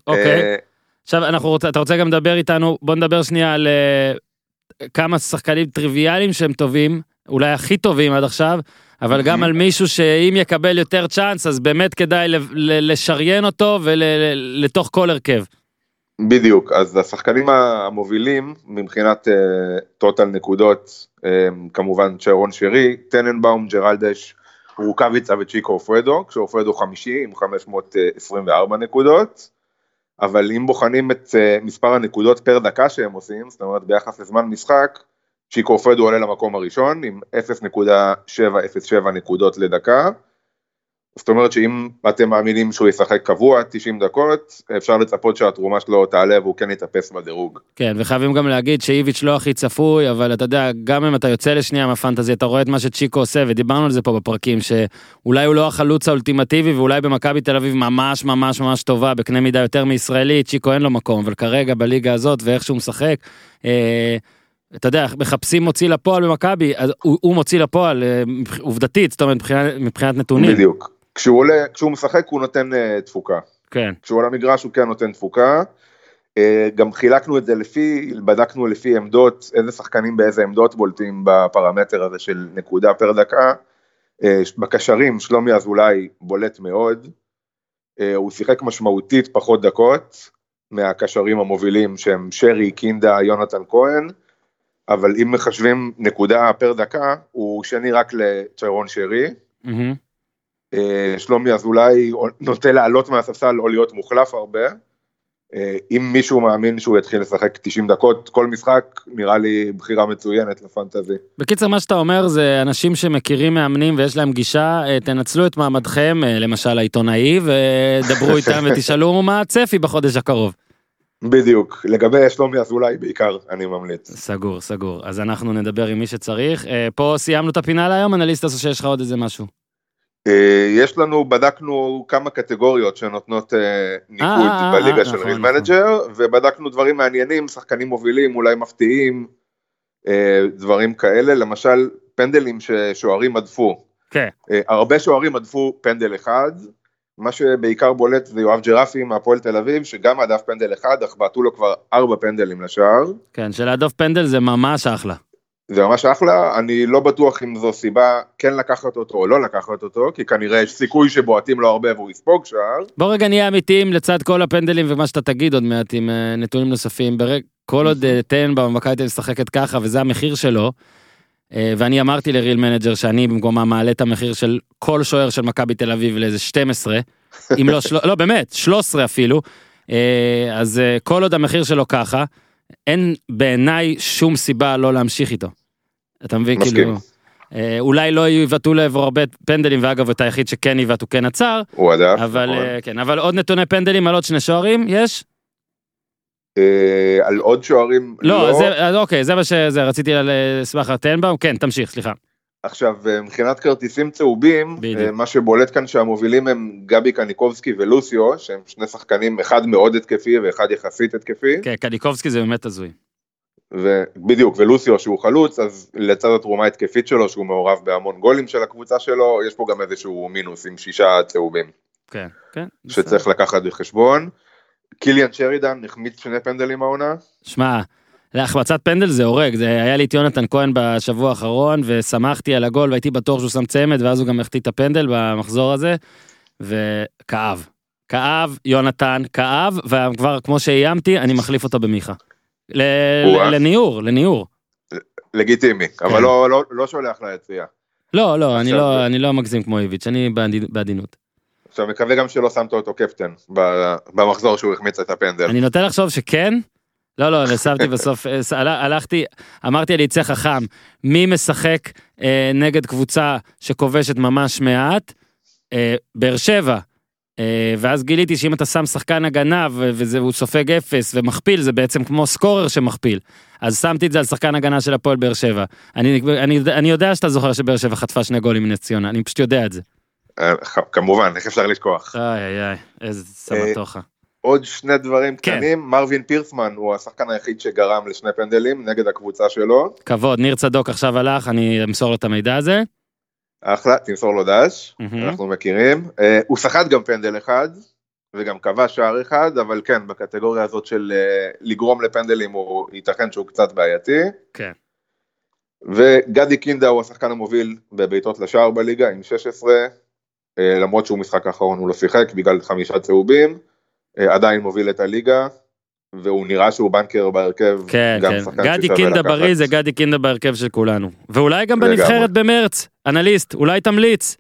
אוקיי. אה, עכשיו אנחנו רוצים, אתה רוצה גם לדבר איתנו, בוא נדבר שנייה על אה, כמה שחקנים טריוויאליים שהם טובים, אולי הכי טובים עד עכשיו, אבל גם על מישהו שאם יקבל יותר צ'אנס אז באמת כדאי לשריין אותו ולתוך כל הרכב. בדיוק, אז השחקנים המובילים מבחינת טוטל נקודות, אה, כמובן שרון שרי, טננבאום, ג'רלדש, רוקאביצה וצ'יקו אופרדו, כשאופרדו חמישי עם 524 נקודות, אבל אם בוחנים את אה, מספר הנקודות פר דקה שהם עושים, זאת אומרת ביחס לזמן משחק, צ'יקו אופרדו עולה למקום הראשון עם 0.707 נקודות לדקה, זאת אומרת שאם אתם מאמינים שהוא ישחק קבוע 90 דקות, אפשר לצפות שהתרומה שלו תעלה והוא כן יטפס בדירוג. כן, וחייבים גם להגיד שאיביץ' לא הכי צפוי, אבל אתה יודע, גם אם אתה יוצא לשנייה מהפנטזי, אתה רואה את מה שצ'יקו עושה, ודיברנו על זה פה בפרקים, שאולי הוא לא החלוץ האולטימטיבי, ואולי במכבי תל אביב ממש ממש ממש טובה, בקנה מידה יותר מישראלי, צ'יקו אין לו מקום, אבל כרגע בליגה הזאת, ואיך שהוא משחק, אה, אתה יודע, מחפשים מוציא לפועל במכבי, אז הוא, הוא מוציא לפועל אה, עובדתית, זאת אומרת, מבחינת, מבחינת נתונים. בדיוק. כשהוא עולה, כשהוא משחק הוא נותן uh, תפוקה. כן, כשהוא על המגרש הוא כן נותן תפוקה. Uh, גם חילקנו את זה לפי, בדקנו לפי עמדות, איזה שחקנים באיזה עמדות בולטים בפרמטר הזה של נקודה פר דקה. Uh, בקשרים שלומי אזולאי בולט מאוד. Uh, הוא שיחק משמעותית פחות דקות מהקשרים המובילים שהם שרי, קינדה, יונתן כהן. אבל אם מחשבים נקודה פר דקה, הוא שני רק לצ'רון שרי. מהמם. אה, שלומי אזולאי נוטה לעלות מהספסל או להיות מוחלף הרבה. אה, אם מישהו מאמין שהוא יתחיל לשחק 90 דקות כל משחק, נראה לי בחירה מצוינת לפנטזי. בקיצר מה שאתה אומר זה אנשים שמכירים מאמנים ויש להם גישה אה, תנצלו את מעמדכם למשל העיתונאי ודברו איתם ותשאלו מה הצפי בחודש הקרוב. בדיוק, לגבי שלומי אזולאי בעיקר, אני ממליץ. סגור סגור אז אנחנו נדבר עם מי שצריך פה סיימנו את הפינה להיום אנליסטס או שיש לך עוד איזה משהו. אה, יש לנו, בדקנו כמה קטגוריות שנותנות אה, ניקוד אה, בליגה של נכון, Real נכון. Manager, ובדקנו דברים מעניינים, שחקנים מובילים, אולי מפתיעים, דברים כאלה, למשל פנדלים ששוערים הדפו. כן. הרבה שוערים הדפו פנדל אחד, מה שבעיקר בולט זה יואב ג'רפי מהפועל תל אביב, שגם הדף פנדל אחד, אך בעטו לו כבר ארבע פנדלים לשער. כן שלהדוף פנדל זה ממש אחלה. זה ממש אחלה, אני לא בטוח אם זו סיבה כן לקחת אותו או לא לקחת אותו, כי כנראה יש סיכוי שבועטים לו הרבה והוא יספוג שער. בוא רגע נהיה אמיתיים לצד כל הפנדלים ומה שאתה תגיד עוד מעט עם אה, נתונים נוספים. ברג... כל עוד אה, טנבאום מכבי תל משחקת ככה וזה המחיר שלו. אה, ואני אמרתי ל Real Manager שאני במקומה מעלה את המחיר של כל שוער של מכבי תל אביב לאיזה 12, אם לא. לא באמת, 13 אפילו. אה, אז אה, כל עוד המחיר שלו ככה, אין בעיניי שום סיבה לא להמשיך איתו. אתה מבין מסכים. כאילו, אה, אולי לא יבעטו לעברו הרבה פנדלים ואגב את היחיד שכן יבעט הוא כן עצר, הוא הדף. אבל נכון. אה, כן אבל עוד נתוני פנדלים על עוד שני שוערים יש אה, על עוד שוערים, לא אז זה- אז אוקיי זה מה שזה רציתי לסמך טנבאום כן תמשיך סליחה עכשיו, אה, מבחינת כרטיסים צהובים, בדיוק. אה, מה שבולט כאן שהמובילים הם גבי קניקובסקי ולוסיו, שהם שני שחקנים, אחד מאוד התקפי ואחד יחסית התקפי. כן קניקובסקי זה באמת הזוי ובדיוק, ולוסיו שהוא חלוץ, אז לצד התרומה ההתקפית שלו, שהוא מעורב בהמון גולים של הקבוצה שלו, יש פה גם איזשהו מינוס עם שישה צהובים, כן, כן. שצריך לקחת בחשבון. קיליאן שרידן החמיץ שני פנדלים העונה, שמע, להחמצת פנדל זה הורג, זה היה לי את יונתן כהן בשבוע האחרון, ושמחתי על הגול והייתי בטוח שהוא שם צמד, ואז הוא גם החטיא את הפנדל במחזור הזה, וכאב. כאב, יונתן, כאב, וכבר כמו שאיימתי, אני מחליף אותו במיכה. ל-. לניעור, לניעור. לגיטימי, אבל כן. לא, לא, לא שולח ליציאה. לא, לא, אני לא, אני לא מגזים כמו איביץ', אני בעדי- בעדינות. עכשיו מקווה גם שלא שמת אותו קפטן במחזור שהוא החמיץ את הפנדל. אני נוטה לחשוב שכן. לא, לא, שמתי בסוף, אה, הלכתי, אמרתי על יצא חכם, מי משחק אה, נגד קבוצה שכובשת ממש מעט? אה, באר שבע. אה, ואז גיליתי שאם אתה שם שחקן הגנה והוא סופג אפס ומכפיל, זה בעצם כמו סקורר שמכפיל. אז שמתי את זה על שחקן הגנה של הפועל באר שבע. אני, אני, אני יודע שאתה זוכר שבאר שבע חטפה שני גולים מנס ציונה, אני פשוט יודע את זה. אה, כמובן, איך אפשר לשכוח. איי איי איי, איזה סמטוחה. עוד שני דברים כן. קטנים, מרווין פירסמן הוא השחקן היחיד שגרם לשני פנדלים נגד הקבוצה שלו. כבוד, ניר צדוק עכשיו הלך, אני אמסור לו את המידע הזה. אחלה, תמסור לו דש, מהמם. אנחנו מכירים. אה, הוא סחט גם פנדל אחד, וגם כבש שער אחד, אבל כן, בקטגוריה הזאת של אה, לגרום לפנדלים הוא ייתכן שהוא קצת בעייתי. כן. וגדי קינדה הוא השחקן המוביל בבעיטות לשער בליגה עם 16, אה, למרות שהוא משחק האחרון הוא לא שיחק בגלל חמישה צהובים, עדיין מוביל את הליגה, והוא נראה שהוא בנקר בהרכב, כן, גם כן. גדי קינדה. בריא זה גדי קינדה בהרכב של כולנו. ואולי גם. בנבחרת במרץ, אנליסט, אולי תמליץ.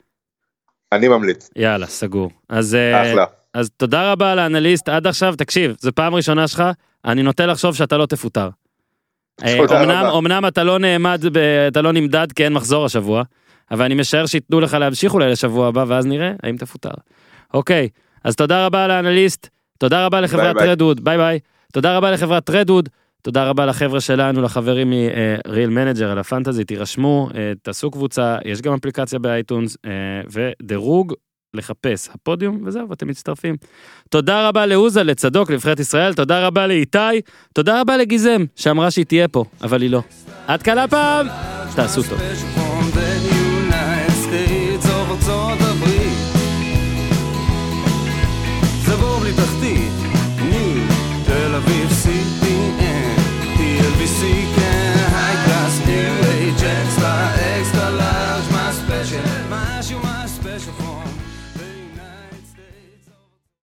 אני ממליץ, יאללה, סגור. אז, אה, אחלה. אז תודה רבה לאנליסט עד עכשיו, תקשיב, זו פעם ראשונה שלך, אני נוטה לחשוב שאתה לא תפוטר. אה, אומנם, רבה. אומנם אתה לא נעמד, אתה לא נמדד כי אין מחזור השבוע, אבל אני משער שייתנו לך להמשיך אולי לשבוע הבא, ואז נראה האם תפוטר. אוקיי, אז תודה רבה לאנליסט, תודה רבה לחברת. רדווד, ביי ביי. תודה רבה לחברת רדווד, תודה רבה לחבר'ה שלנו, לחברים מ-real manager על הפנטזי, תירשמו, אה, תעשו קבוצה, יש גם אפליקציה באייטונס, אה, ודירוג, לחפש הפודיום, וזהו, אתם מצטרפים. תודה רבה לעוזה, לצדוק, לנבחרת ישראל, תודה רבה לאיתי, תודה רבה לגיזם, שאמרה שהיא תהיה פה, אבל היא לא. עד כאן הפעם, תעשו טוב.